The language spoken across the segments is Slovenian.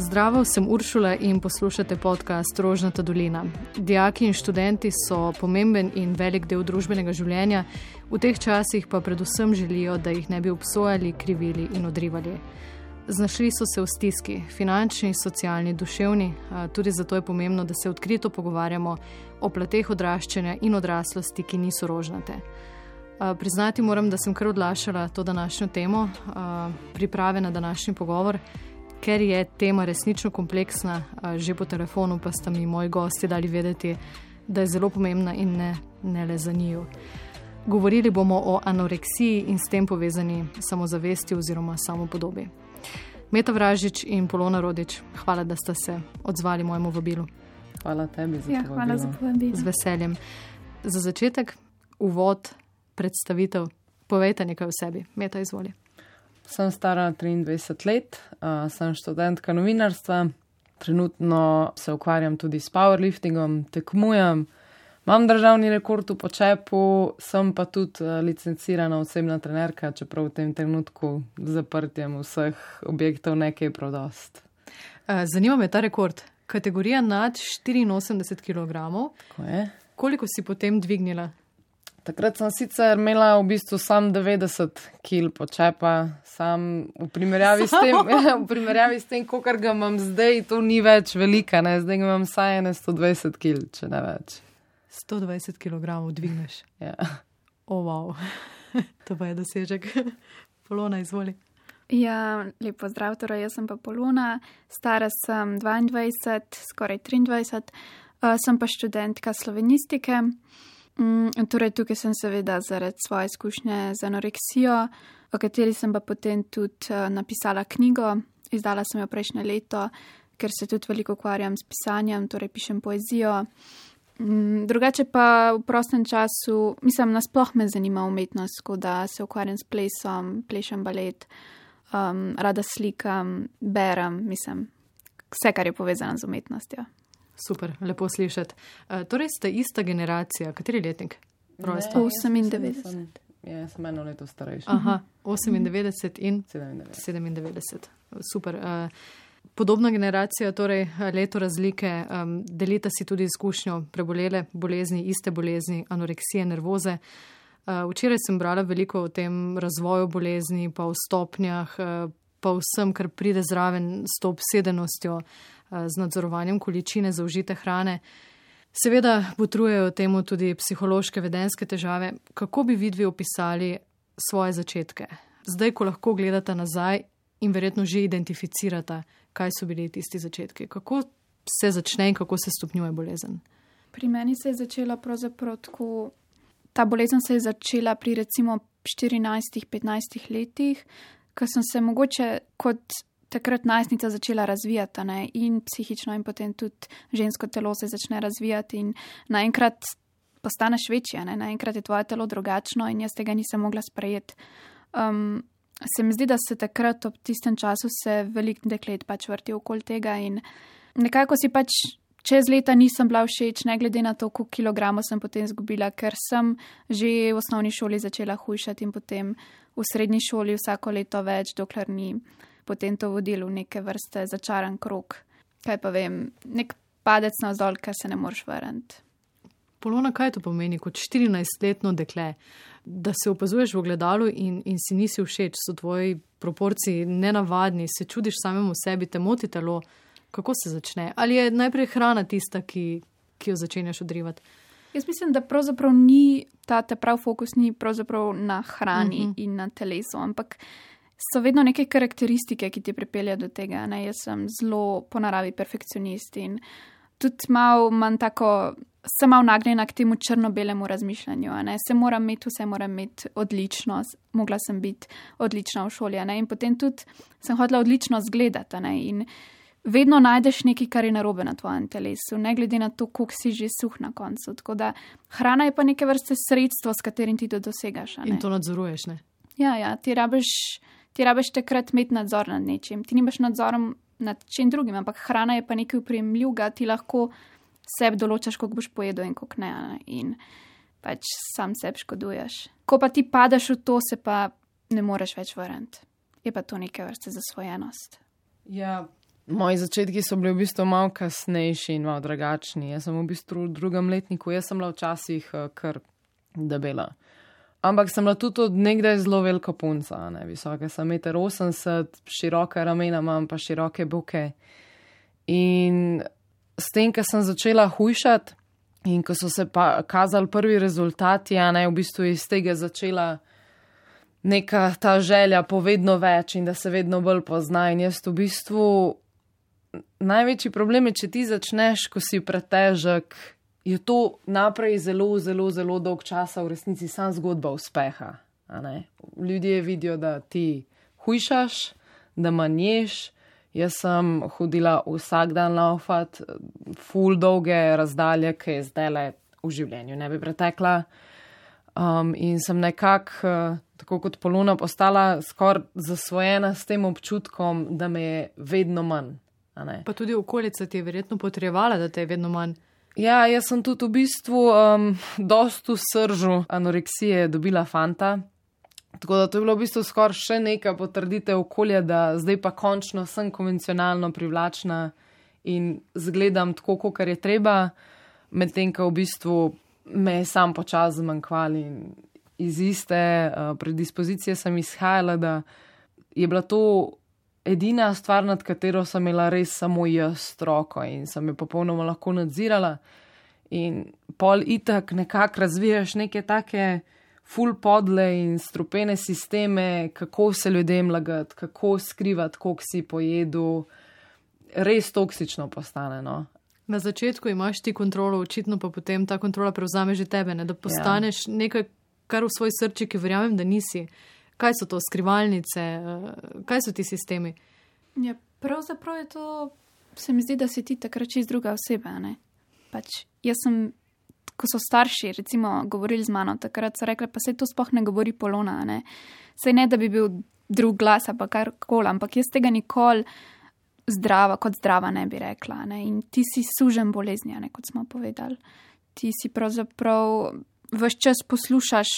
Zdravo, sem Uršula in poslušate podcast Rožnata dolina. Dijaki in študenti so pomemben in velik del družbenega življenja, v teh časih pa predvsem želijo, da jih ne bi obsojali, krivili in odrivali. Znašli so se v stiski, finančni, socialni, duševni, tudi zato je pomembno, da se odkrito pogovarjamo o plateh odraščanja in odraslosti, ki niso rožnate. Priznati moram, da sem kar odlašala to današnjo temo, priprave na današnji pogovor ker je tema resnično kompleksna, že po telefonu pa sta mi moji gosti dali vedeti, da je zelo pomembna in ne, ne le za njiju. Govorili bomo o anoreksiji in s tem povezani samozavesti oziroma samopodobi. Meta Vražič in Polona Rodič, hvala, da ste se odzvali mojemu vabilu. Hvala tebi za ja, to. Hvala za povabilo. Z veseljem. Za začetek, uvod, predstavitev, povejte nekaj o sebi. Meta, izvoli. Sem stara 23 let, uh, sem študentka novinarstva, trenutno se ukvarjam tudi s powerliftingom, tekmujem, imam državni rekord v počepu, sem pa tudi uh, licencirana osebna trenerka, čeprav v tem trenutku zaprtjem vseh objektov nekaj prodost. Uh, zanima me ta rekord. Kategorija nad 84 kg. Koliko si potem dvignila? Takrat sem sicer imela v bistvu sam 90 kg počepa, sam v primerjavi s tem, v primerjavi s tem, koliko ga imam zdaj, to ni več velika, ne? zdaj imam vsaj 120 kg, če ne več. 120 kg dvigneš. Ja. O, oh, wow. to pa je dosežek. Polona, izvoli. Ja, lepo zdrav, torej jaz sem pa Polona, stara sem 22, skoraj 23, uh, sem pa študentka slovenistike. Mm, torej, tukaj sem seveda zaradi svoje izkušnje z anoreksijo, o kateri sem pa potem tudi uh, napisala knjigo, izdala sem jo prejšnje leto, ker se tudi veliko ukvarjam s pisanjem, torej pišem poezijo. Mm, drugače pa v prostem času, mislim, nasploh me zanima umetnost, tako da se ukvarjam s plesom, plešem balet, um, rada slikam, berem, mislim, vse, kar je povezano z umetnostjo. Super, lepo slišati. Uh, torej ste ista generacija, kateri letnik? 98. Ja, sem eno leto starejši. Aha, 98 in 97. 97. Super. Uh, podobna generacija, torej leto razlike, um, delite si tudi izkušnjo prebolele bolezni, iste bolezni, anoreksije, nervoze. Uh, včeraj sem brala veliko o tem razvoju bolezni, pa o stopnjah, uh, pa vsem, kar pride zraven s to obsedenostjo. Uh, z nadzorovanjem količine zaužite hrane. Seveda potrujejo temu tudi psihološke vedenske težave. Kako bi vidvi opisali svoje začetke? Zdaj, ko lahko gledate nazaj in verjetno že identificirate, kaj so bili tisti začetki, kako se začne in kako se stopnjuje bolezen. Pri meni se je začela pravzaprav tako. Ta bolezen se je začela pri recimo 14-15 letih, ko sem se mogoče kot takrat najstnica začela razvijati ne? in psihično, in potem tudi žensko telo se začne razvijati in naenkrat postaneš večja, ne? naenkrat je tvoje telo drugačno in jaz tega nisem mogla sprejeti. Um, se mi zdi, da se takrat ob tistem času se velik deklet pač vrti okoli tega in nekako si pač. Čez leta nisem bila všeč, ne glede na to, koliko kilogramov sem potem izgubila, ker sem že v osnovni šoli začela hujšati in potem v srednji šoli vsako leto več, dokler ni potem to vodilo v neke vrste začaran krok. Kaj pa vem, nek padec na vzdolj, kar se ne moreš vrniti. Polona, kaj to pomeni kot 14-letno dekle, da se opazuješ v gledalu in, in si nisi všeč, so tvoji proporciji nenavadni, se čudiš samemu sebi, te moti telo, kako se začne? Ali je najprej hrana tista, ki, ki jo začenjaš odrivati? Jaz mislim, da pravzaprav ni ta prav fokus ni pravzaprav na hrani uh mhm. -huh. in na telesu, ampak so vedno neke karakteristike, ki ti pripeljejo do tega. Ne? Jaz sem zelo po naravi perfekcionist in tudi malo manj tako, sem malo nagnjena k temu črno-belemu razmišljanju. Ne? Se moram imeti, vse moram imeti odlično, mogla sem biti odlična v šoli. Ne? In potem tudi sem hodila odlično zgledati. In vedno najdeš nekaj, kar je narobe na tvojem telesu, ne glede na to, koliko si že suh na koncu. Tako da hrana je pa neke vrste sredstvo, s katerim ti to dosegaš. In to nadzoruješ, ne? Ja, ja, ti rabiš ti rabiš takrat imeti nadzor nad nečim. Ti nimaš nadzorom nad čim drugim, ampak hrana je pa nekaj upremljivega, ti lahko sebi določaš, koliko boš pojedel in koliko ne. In pač sam sebi škoduješ. Ko pa ti padeš v to, se pa ne moreš več vrniti. Je pa to neke vrste zasvojenost. Ja, Moji začetki so bili v bistvu malo kasnejši in malo drugačni. Jaz sem v bistvu v drugem letniku, jaz sem bila včasih uh, kar debela. Ampak sem bila tudi od nekdaj zelo velika punca, ne visoka, sem 1,80 m, široke ramena imam, pa široke boke. In s tem, ko sem začela hujšati in ko so se pa kazali prvi rezultati, ja, ne v bistvu iz tega začela neka ta želja po vedno več in da se vedno bolj pozna. In jaz v bistvu največji problem je, če ti začneš, ko si pretežek je to naprej zelo, zelo, zelo dolg čas v resnici sam zgodba uspeha. Ljudje vidijo, da ti hujšaš, da manješ. Jaz sem hodila vsak dan laufat, full dolge razdalje, ki je zdaj le v življenju ne bi pretekla. Um, in sem nekako, uh, tako kot poluna, postala skoraj zasvojena s tem občutkom, da me je vedno manj. Pa tudi okolica ti je verjetno potrebovala, da te je vedno manj. Ja, jaz sem tudi v bistvu um, dostu sržu anoreksije dobila fanta. Tako da to je bilo v bistvu skoraj še neka potrditev okolja, da zdaj pa končno sem konvencionalno privlačna in zgledam tako, kot je treba, medtem ko v bistvu me je sam počas zmanjkvali in iz iste uh, predispozicije sem izhajala, da je bila to edina stvar, nad katero sem imela res samo jaz stroko in sem jo popolnoma lahko nadzirala. In pol itak nekako razvijaš neke take full podle in strupene sisteme, kako se ljudem lagati, kako skrivati, koliko si pojedu, res toksično postane. No? Na začetku imaš ti kontrolo, očitno pa potem ta kontrola prevzame že tebe, ne? da postaneš ja. nekaj, kar v svoj srčiki verjamem, da nisi kaj so to skrivalnice, uh, kaj so ti sistemi. Ja, pravzaprav je to, se mi zdi, da si ti takrat čez druga oseba. Pač, jaz sem, ko so starši, recimo, govorili z mano, takrat so rekli, pa se to sploh ne govori polona. Ne? Sej ne, da bi bil drug glas ali kar koli, ampak jaz tega nikoli zdrava, kot zdrava ne bi rekla. Ne? In ti si sužen bolezni, ne? kot smo povedali. Ti si pravzaprav vse čas poslušaš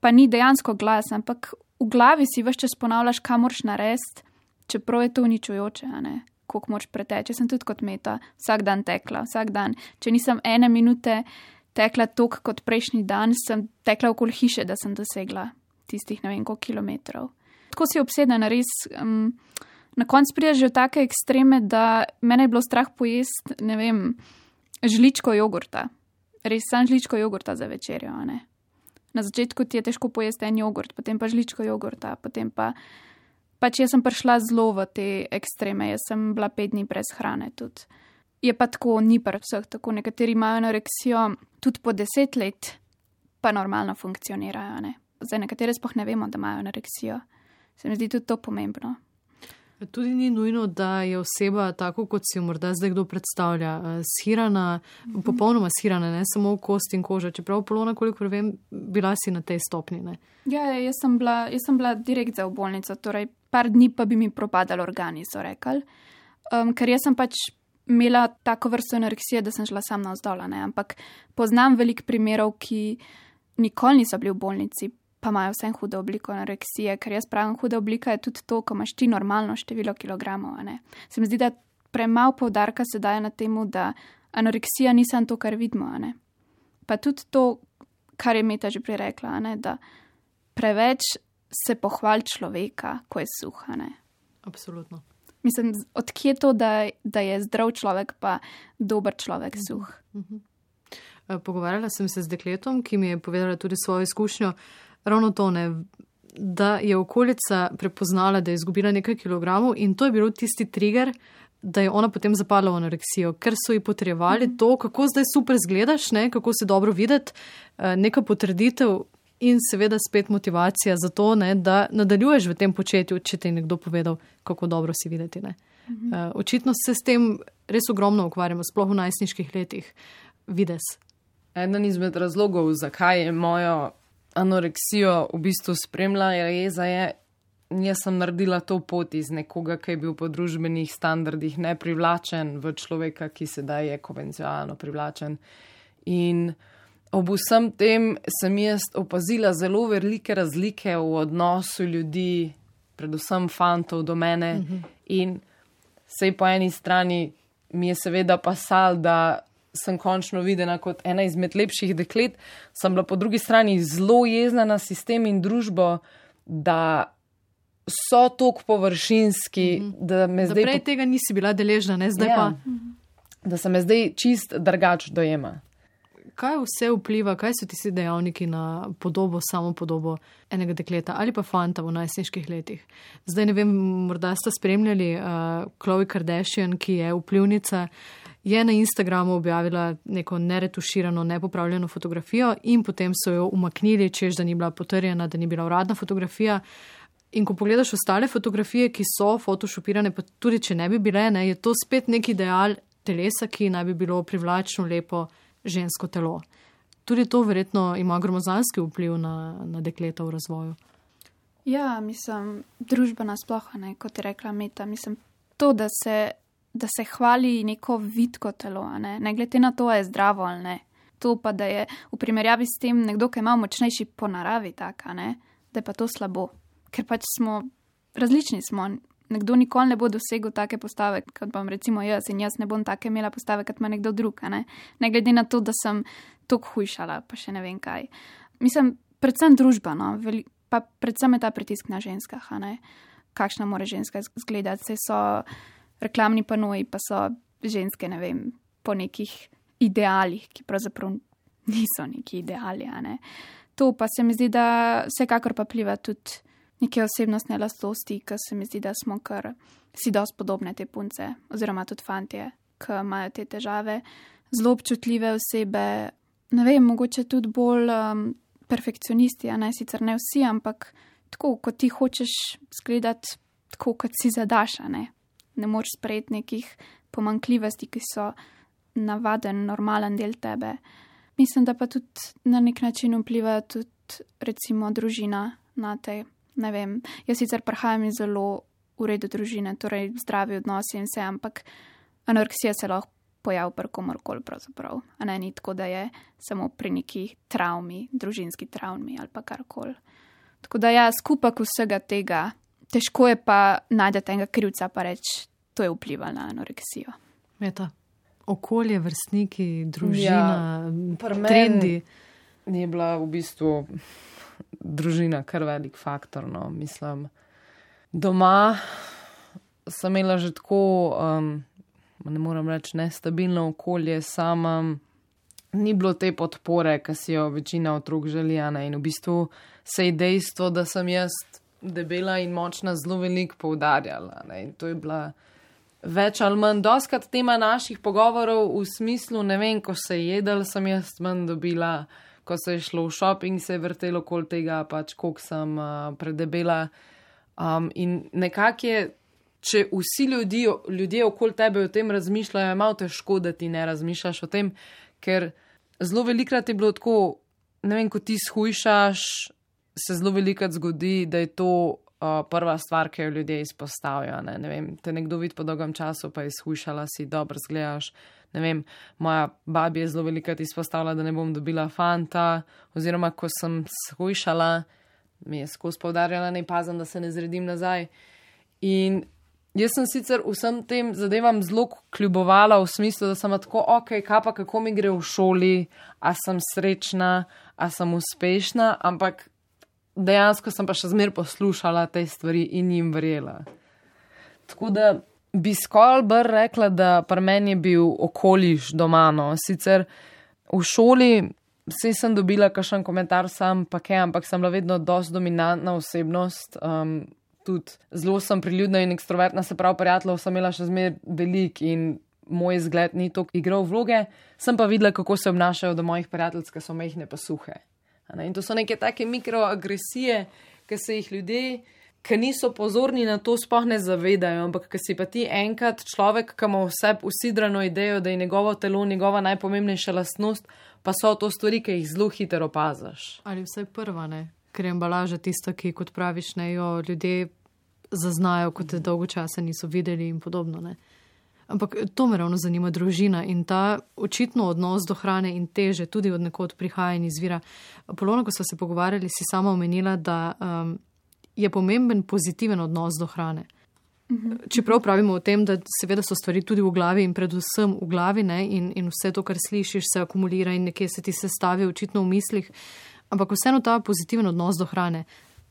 pa ni dejansko glas, ampak v glavi si vse čas ponavljaš, kam moraš narediti, čeprav je to uničujoče, koliko moč preteče. Sem tudi kot meta, vsak dan tekla, vsak dan. Če nisem ene minute tekla tok kot prejšnji dan, sem tekla okoli hiše, da sem dosegla tistih ne vem koliko kilometrov. Tako si obsedena, res. Um, Na koncu prideš že v take ekstreme, da mene je bilo strah pojesti, ne vem, žličko jogurta. Res sem žličko jogurta za večerjo, ne na začetku ti je težko pojesti en jogurt, potem pa žličko jogurta, potem pa. Pač jaz sem prišla zelo v te ekstreme, jaz sem bila pet dni brez hrane tudi. Je pa tako, ni pa vseh tako, nekateri imajo anoreksijo tudi po deset let, pa normalno funkcionirajo. Ne? Zdaj, nekatere spoh ne vemo, da imajo anoreksijo. Se mi zdi tudi to pomembno. Tudi ni nujno, da je oseba tako, kot si jo morda zdaj kdo predstavlja, eh, shirana, mhm. popolnoma shirana, ne samo kost in koža. Čeprav polona, koliko vem, bila si na tej stopni. Ne? Ja, ja, jaz sem bila, jaz sem bila direkt za v bolnico, torej par dni pa bi mi propadali organi, so rekli. Um, ker jaz sem pač imela tako vrsto anoreksije, da sem šla sam na vzdolj, ampak poznam veliko primerov, ki nikoli niso bili v bolnici pa imajo vsem hudo obliko anoreksije, ker jaz pravim, huda oblika je tudi to, ko imaš ti normalno število kilogramov. Se mi zdi, da premalo povdarka se daje na temu, da anoreksija ni samo to, kar vidimo. Pa tudi to, kar je Meta že prej rekla, da preveč se pohvali človeka, ko je suha. Absolutno. Mislim, odkje je to, da, da je zdrav človek, pa dober človek suh. Uh -huh. Pogovarjala sem se z dekletom, ki mi je povedala tudi svojo izkušnjo ravno to, ne, da je okolica prepoznala, da je izgubila nekaj kilogramov in to je bil tisti trigger, da je ona potem zapadla v anoreksijo, ker so ji potrebovali mm -hmm. to, kako zdaj super zgledaš, ne, kako se dobro videti, eh, neka potrditev. In seveda spet motivacija za to, ne, da nadaljuješ v tem početju, če ti je nekdo povedal, kako dobro si videti. Mm -hmm. uh, očitno se s tem res ogromno ukvarjamo, sploh v najstniških letih. Vides. Eden izmed razlogov, zakaj je mojo anoreksijo v bistvu spremlja, je jeza je. Jaz sem naredila to pot iz nekoga, ki je bil po družbenih standardih neprivlačen, v človeka, ki sedaj je konvencionalno privlačen. In ob vsem tem sem jaz opazila zelo velike razlike v odnosu ljudi, predvsem fantov do mene. Mhm. In Sej po eni strani mi je seveda pasal, da sem končno videna kot ena izmed lepših deklet, sem bila po drugi strani zelo jezna na sistem in družbo, da so tako površinski, mm -hmm. da me zdaj. Prej tega nisi bila deležna, ne zdaj ja, pa. Da se me zdaj čist drugač dojema kaj vse vpliva, kaj so ti dejavniki na podobo, samo podobo enega dekleta ali pa fanta v najsnižjih letih. Zdaj ne vem, morda ste spremljali uh, Chloe Kardashian, ki je vplivnica. Je na Instagramu objavila neko neretuširano, nepopravljeno fotografijo, in potem so jo umaknili, čež da ni bila potrjena, da ni bila uradna fotografija. In ko pogledaš ostale fotografije, ki so photoshopirane, pa tudi če ne bi bile, ne, je to spet neki ideal telesa, ki naj bi bilo privlačno, lepo, žensko telo. Tudi to verjetno ima gromozanski vpliv na, na dekleta v razvoju. Ja, mislim, družba nasplošno, kot je rekla Meta, mislim, to, da se, da se hvali neko vidko telo, ne, ne glede na to, ali je zdravo ali ne. To pa, da je v primerjavi s tem nekdo, ki ima močnejši po naravi, taka, ne, da je pa to slabo. Ker pač smo različni, smo nekdo nikoli ne bo dosegel take postave, kot pa recimo jaz, in jaz ne bom take imela postave, kot ima nekdo drug, ne? ne glede na to, da sem tok hujšala, pa še ne vem kaj. Mislim, predvsem družbeno, pa predvsem je ta pritisk na ženskah, kakšna mora ženska izgledati. Se so reklamni panoji, pa so ženske, ne vem, po nekih idealih, ki pravzaprav niso neki ideali. Ne? To pa se mi zdi, da vsekakor pa pliva tudi neke osebnostne lastnosti, ki se mi zdi, da smo kar si dosti podobne te punce, oziroma tudi fantje, ki imajo te težave, zelo občutljive osebe, ne vem, mogoče tudi bolj um, perfekcionisti, a ne sicer ne vsi, ampak tako, kot ti hočeš zgledati, tako kot si zadaš, ne, ne moreš sprejeti nekih pomankljivosti, ki so navaden, normalen del tebe. Mislim, da pa tudi na nek način vpliva tudi, recimo, družina na te ne vem, jaz sicer prihajam iz zelo urejene družine, torej zdravi odnosi in vse, ampak anoreksija se lahko pojavi pri komorkoli, pravzaprav. A ne ni tako, da je samo pri neki travmi, družinski travmi ali pa karkoli. Tako da ja, skupek vsega tega, težko je pa najti enega krivca, pa reči, to je vplivalo na anoreksijo. Meta. Okolje, vrstniki, družina, ja, trendi. Ni bila v bistvu družina kar velik faktor. No. Mislim, doma sem imela že tako, um, ne morem reči, nestabilno okolje, sama ni bilo te podpore, ki si jo večina otrok željana. In v bistvu se je dejstvo, da sem jaz debela in močna, zelo veliko poudarjala. Ne. To je bila. Več ali manj, doskrat tema naših pogovorov v smislu, ne vem, ko se je jedel, sem jaz manj dobila ko se je šlo v šoping, se je vrtelo okoli tega, pač koliko sem uh, predebela. Um, in nekako je, če vsi ljudi, ljudje okoli tebe o tem razmišljajo, je malo težko, da ti ne razmišljaš o tem, ker zelo velikrat je bilo tako, ne vem, ko ti shujšaš, se zelo velikrat zgodi, da je to. Uh, prva stvar, ki jo ljudje izpostavljajo. Ne? ne vem, te nekdo vidi po dolgem času, pa je izkušala, si dobro zgledaš vem, moja babi je zelo velikrat izpostavila, da ne bom dobila fanta, oziroma ko sem shujšala, mi je skozi povdarjala, ne pazem, da se ne zredim nazaj. In jaz sem sicer vsem tem zadevam zelo kljubovala v smislu, da sem tako, ok, kaj pa kako mi gre v šoli, a sem srečna, a sem uspešna, ampak dejansko sem pa še zmer poslušala te stvari in jim verjela. Tako da bi skoraj br rekla, da pri meni je bil okoliš doma. No. Sicer v šoli vse sem dobila kakšen komentar, sam pa kaj, ampak sem bila vedno dosti dominantna osebnost. Um, tudi zelo sem priljudna in ekstrovertna, se pravi, prijateljev sem imela še zmer velik in moj izgled ni toliko igral vloge. Sem pa videla, kako se obnašajo do mojih prijateljev, ki so mehne pa suhe. In to so neke take mikroagresije, ki se jih ljudje ki niso pozorni na to, sploh ne zavedajo. Ampak, ki si pa ti enkrat človek, ki ima vse usidrano idejo, da je njegovo telo njegova najpomembnejša lastnost, pa so to stvari, ki jih zelo hitro opaziš. Ali vse prva, ne? ker je embalaža tista, ki, kot praviš, ne jo ljudje zaznajo, kot te dolgo časa niso videli in podobno. Ne? Ampak to me ravno zanima, družina in ta očitno odnos do hrane in teže, tudi od nekod prihaja in izvira. Polovno, ko smo se pogovarjali, si sama omenila, da um, je pomemben pozitiven odnos do hrane. Čeprav pravimo o tem, da seveda so stvari tudi v glavi in predvsem v glavi ne, in, in vse to, kar slišiš, se akumulira in nekje se ti sestavi očitno v mislih, ampak vseeno ta pozitiven odnos do hrane.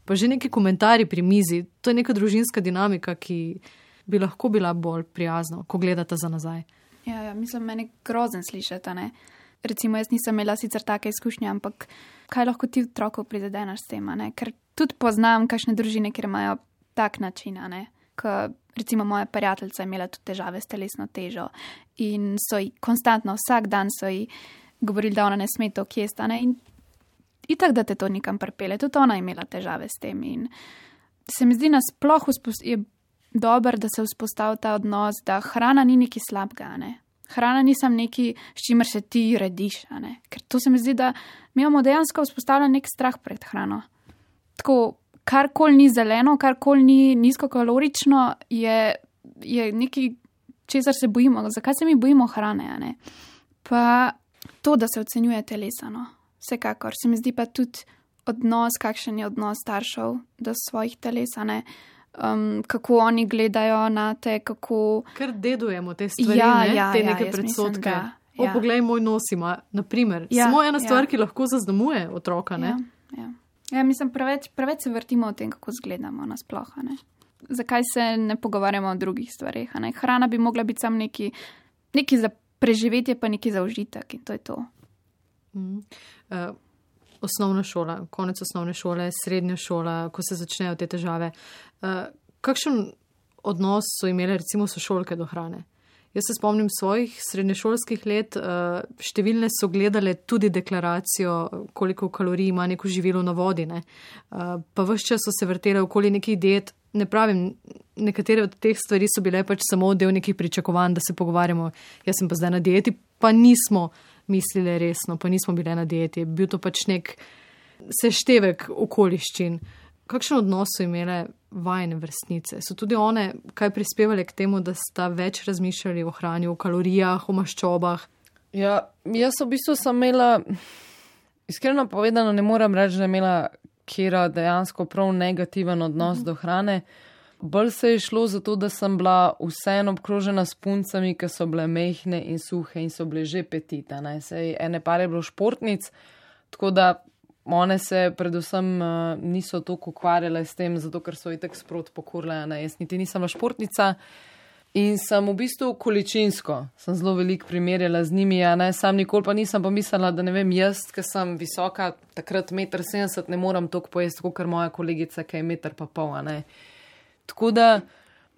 Pa že neki komentarji pri mizi, to je neka družinska dinamika, ki bi lahko bila bolj prijazna, ko gledate za nazaj. Ja, ja mislim, meni grozen slišati. Ne? Recimo, jaz nisem imela sicer take izkušnje, ampak kaj lahko ti otrokov prizadeneš s tem? Ker tudi poznam kakšne družine, kjer imajo tak način recimo moja prijateljica je imela tudi težave s telesno težo in so ji konstantno, vsak dan so ji govorili, da ona ne sme to kje stane in itak, da te to nikam prepele, tudi ona je imela težave s tem in se mi zdi nasploh je dober, da se vzpostavi ta odnos, da hrana ni neki slabga, ne. Hrana nisem neki, s čimer se ti rediš, ker to se mi zdi, da mi imamo dejansko vzpostavljen nek strah pred hrano. Tako, karkoli ni zeleno, karkoli ni nizkokalorično, je, je nekaj, česar se bojimo. Zakaj se mi bojimo hrane? Pa to, da se ocenjuje telesano. Vsekakor se mi zdi pa tudi odnos, kakšen je odnos staršev do svojih telesane. Um, kako oni gledajo na te, kako. Ker dedujemo te stvari, ja, ne? ja, te ja, neke predsotke. Mislim, da, ja. O, poglej, moj nos ima, naprimer. Ja, Samo ena stvar, ja. ki lahko zaznamuje otroka. Ja, ja. Ja, mislim, preveč, preveč se vrtimo o tem, kako izgledamo nasploh. Zakaj se ne pogovarjamo o drugih stvarih? Hrana bi mogla biti samo neki, neki za preživetje, pa neki za užitek in to je to. Mm. Uh, osnovna šola, konec osnovne šole, srednja šola, ko se začnejo te težave. Uh, kakšen odnos so imele recimo sošolke do hrane? Jaz se spomnim svojih srednješolskih let, eh, številne so gledale tudi deklaracijo, koliko kalorij ima neko živilo na vodi. Ne. Eh, pa vse čas so se vrtele okoli nekih diet. Ne pravim, nekatere od teh stvari so bile pač samo del nekih pričakovanj, da se pogovarjamo. Jaz sem pa zdaj na dieti, pa nismo mislili resno, pa nismo bile na dieti. Bil to pač nek seštevek okoliščin. Kakšen odnos so imele vajne vrstnice? So tudi one kaj prispevali k temu, da sta več razmišljali o hrani, o kalorijah, o maščobah? Ja, jaz v bistvu sem imela, iskreno povedano, ne moram reči, da je imela kera dejansko prav negativen odnos mhm. do hrane. Bolj se je šlo zato, da sem bila vseeno obkrožena s puncami, ki so bile mehne in suhe in so bile že petite. Sej ene pare je bilo športnic, tako da one se predvsem uh, niso toliko ukvarjale s tem, zato ker so itek sprot pokorle. Ne? Jaz niti nisem športnica in sem v bistvu količinsko, sem zelo velik primerjala z njimi, a ne sam nikoli pa nisem pomislila, da ne vem, jaz, ki sem visoka, takrat 1,70 m, ne morem toliko pojesti, kot moja kolegica, ki je 1,5 m. Tako da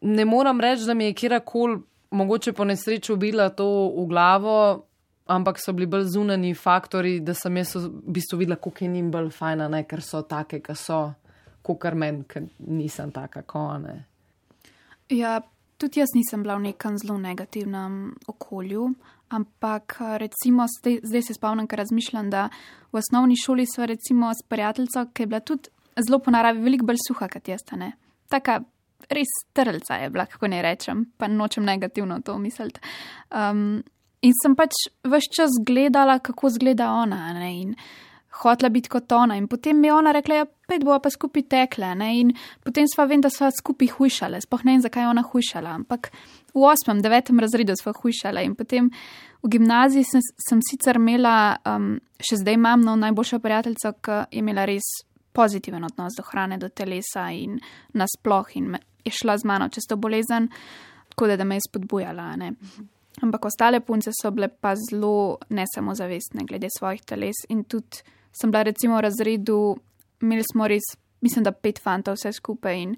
ne moram reči, da mi je kjerkoli mogoče po nesreči ubila to v glavo ampak so bili bolj zunani faktori, da sem jaz v bistvu videla, kako je njim bolj fajn, ne ker so take, ki so, kot kar meni, ker nisem taka, kot ne. Ja, tudi jaz nisem bila v nekem zelo negativnem okolju. Ampak recimo zdaj, zdaj se spomnim, ker razmišljam, da v osnovni šoli smo recimo s prijateljico, ki je bila tudi zelo po naravi veliko bolj suha kot jaz. Ne? Taka res trlca je bila, kako ne rečem, pa nočem negativno to misliti. Um, In sem pač vse čas gledala, kako zgleda ona. Ne? In hotla biti kot ona. In potem mi je ona rekla, ja, pet bo pa skupaj tekle. Ne? In potem sva vem, da sva skupaj hujšale. Sploh ne vem, zakaj je ona hujšala. Ampak v osmem, devetem razredu sva hujšala. In potem v gimnaziji sem, sem sicer imela, um, še zdaj imam no, najboljša prijateljica, ki je imela res pozitiven odnos do hrane, do telesa in nasploh. In je šla z mano čez to bolezen, tako da, da me je spodbujala. Ne? Ampak ostale punce so bile pa zelo nesamozavestne glede svojih teles. In tudi sem bila recimo v razredu, imeli smo res, mislim, da pet fantov vse skupaj. In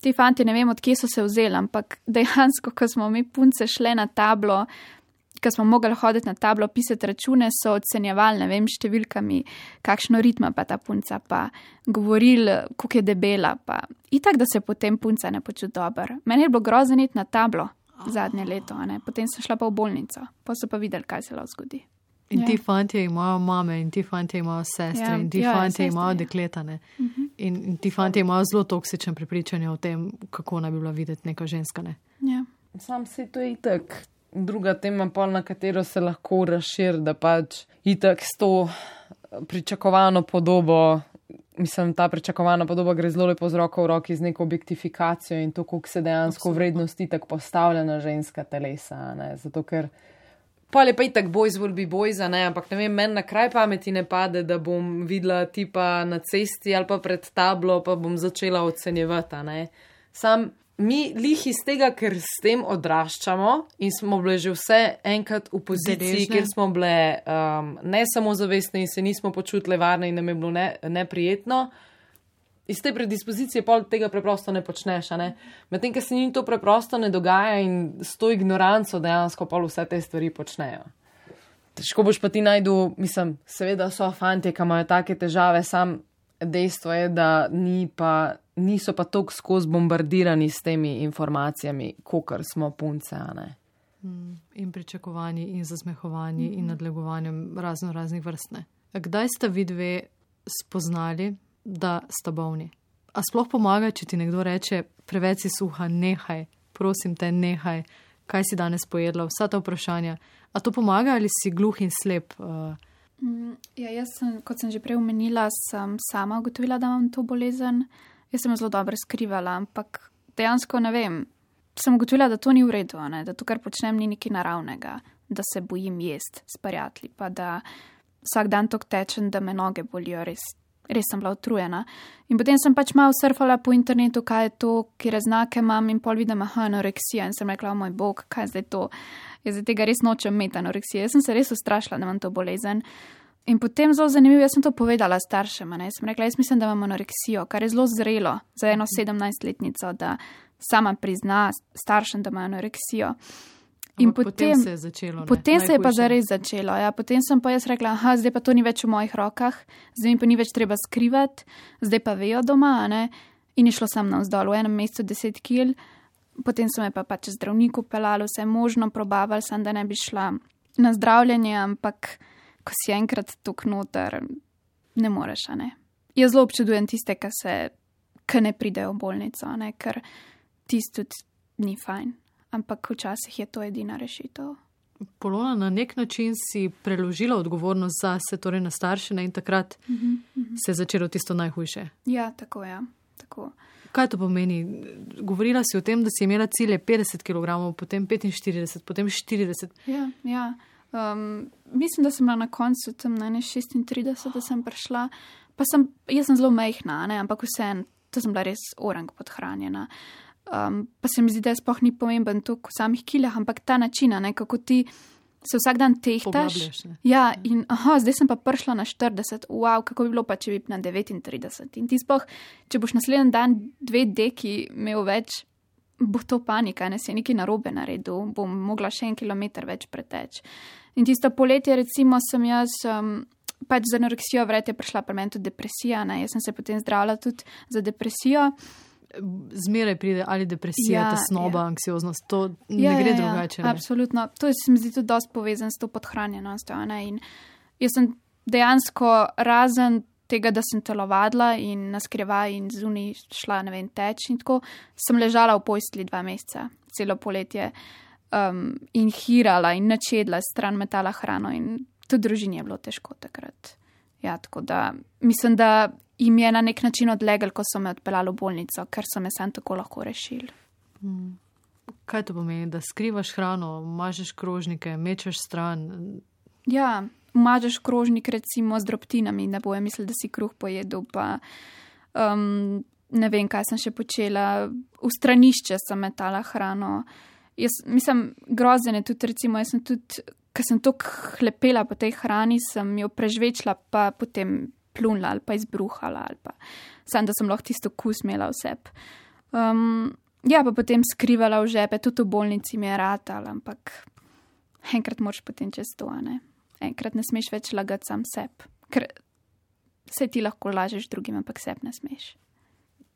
ti fanti ne vem, odkje so se vzeli, ampak dejansko, ko smo mi punce šle na tablo, ko smo mogli hoditi na tablo, pisati račune, so ocenjevali, ne vem, številkami, kakšno ritma pa ta punca, pa govorili, koliko je debela. Pa. Itak, da se potem punca ne počuti dobro. Meni je bilo grozno iti na tablo zadnje leto, potem sem šla pa v bolnico, pa so pa videli, kaj se lahko zgodi. In ja. ti fanti imajo mame, in ti fanti imajo sestre, ja. in ti ja, fanti imajo dekletane. Uh mhm. -huh. in, in ti fanti imajo zelo toksičen prepričanje o tem, kako naj bi bila videti neka ženska. Ne? Ja. Sam si to itek. Druga tema, pol, na katero se lahko razširi, da pač itek s to pričakovano podobo mislim, ta pričakovana podoba gre zelo lepo z roko v roki z neko objektifikacijo in to, koliko se dejansko vrednosti tako postavlja na ženska telesa. Ne? Zato, ker. Pa lepa je tako boj zvol bi boj za ne, ampak ne vem, meni na kraj pameti ne pade, da bom videla tipa na cesti ali pa pred tablo, pa bom začela ocenjevati. Sam mi lih iz tega, ker s tem odraščamo in smo bili že vse enkrat v poziciji, Deležne. kjer smo bile um, ne samo zavestne in se nismo počutile varne in nam je bilo ne, neprijetno. Iz te predispozicije pol tega preprosto ne počneš, ne. Medtem, ker se jim to preprosto ne dogaja in s to ignoranco dejansko pol vse te stvari počnejo. Težko boš pa ti najdu, mislim, seveda so fanti, ki imajo take težave, sam dejstvo je, da ni pa, niso pa tako skozi bombardirani s temi informacijami, kot smo punce, ne. in pričakovanji, in zasmehovanji, mm -hmm. in nadlegovanjem razno raznih vrstne. Kdaj ste vi dve spoznali, da sta bolni? A sploh pomaga, če ti nekdo reče, preveč si suha, nehaj, prosim te, nehaj, kaj si danes pojedla, vsa ta vprašanja. A to pomaga ali si gluh in slep? Uh, Mm, Ja, jaz sem, kot sem že prej omenila, sem sama ugotovila, da imam to bolezen. Jaz sem jo zelo dobro skrivala, ampak dejansko ne vem. Sem ugotovila, da to ni v redu, ne? da to, kar počnem, ni nekaj naravnega, da se bojim jesti s prijatelji, pa da vsak dan tok tečem, da me noge bolijo, res, res sem bila utrujena. In potem sem pač malo surfala po internetu, kaj je to, kje znake imam in pol vidim, aha, anoreksija in sem rekla, o moj bog, kaj je zdaj to. Jaz tega res nočem imeti anoreksije. Jaz sem se res ustrašila, da imam to bolezen. In potem zelo zanimivo, jaz sem to povedala staršem. Ne? Jaz sem rekla, jaz mislim, da imam anoreksijo, kar je zelo zrelo za eno 17-letnico, da sama prizna staršem, da ima anoreksijo. In potem, potem se je začelo. ne, potem se je pa najhujše. zares začelo. Ja. Potem sem pa jaz rekla, aha, zdaj pa to ni več v mojih rokah, zdaj mi pa ni več treba skrivati, zdaj pa vejo doma. Ne? In je šlo sem navzdol, v enem mesecu 10 kil, potem so me pa pač zdravniku pelali, vse možno probavali, sem da ne bi šla na zdravljenje, ampak ko si enkrat tuk noter, ne moreš, a ne. Jaz zelo občudujem tiste, ki se, ki ne pridejo v bolnico, ne, ker tisto ni fajn. Ampak včasih je to edina rešitev. Polona, na nek način si preložila odgovornost za se, torej na starše, ne, in takrat Uh -huh, uh -huh. se je začelo tisto najhujše. Ja, tako je. Ja. Tako. Kaj to pomeni? Govorila si o tem, da si imela cilje 50 kg, potem 45, potem 40. Ja, ja. Um, mislim, da sem bila na koncu tam na 36, da sem prišla. Pa sem, jaz sem zelo majhna, ne, ampak vseeno, to sem bila res orang podhranjena. Um, pa se mi zdi, da sploh ni pomemben to v samih kilah, ampak ta način, ne, kako ti se vsak dan tehtaš. Ne. Ja, in aha, zdaj sem pa prišla na 40, wow, kako bi bilo pa, če bi na 39. In ti sploh, če boš naslednji dan dve deki imel več, bo to panika, ne si nekaj narobe naredil, bom mogla še en kilometr več preteč. In tisto poletje, recimo, sem jaz. Um, Pač z anoreksijo, verjete, je prišla pri meni tudi depresija. Ne? Jaz sem se potem zdravila tudi za depresijo. Zmeraj pride ali depresija, Ja, ja, tesnoba, ja. ja. anksioznost, to ja, ne gre ja, drugače. ne. Absolutno. To je, se mi zdi tudi dosti povezan s to podhranjenostjo. Jaz sem dejansko razen tega, da sem telovadila in na skrivaj in zunaj šla, ne vem, teč in tako, sem ležala v postelji dva meseca, celo poletje um, in hirala in načedla, stran metala hrano in tudi družini je bilo težko takrat. Ja, tako da mislim, da jim je na nek način odlegel, ko so me odpeljali v bolnico, ker so me sam tako lahko rešili. Kaj to pomeni, da skrivaš hrano, mažeš krožnike, mečeš stran? Ja, mažeš krožnik recimo z drobtinami, da bojo mislili, da si kruh pojedel, pa um, ne vem, kaj sem še počela. V stranišče sem metala hrano. Jaz, mislim, grozen je tudi, recimo, jaz sem tudi, ker sem tako hlepela po tej hrani, sem jo prežvečila, pa potem plunila ali pa izbruhala, ali pa sam, da sem lahko tisto kus imela vse. Um, ja, pa potem skrivala v žepe, tudi v bolnici mi je ratal, ampak enkrat moraš potem čez to, ne. Enkrat ne smeš več lagati sam seb, ker se ti lahko lažeš drugim, ampak seb ne smeš.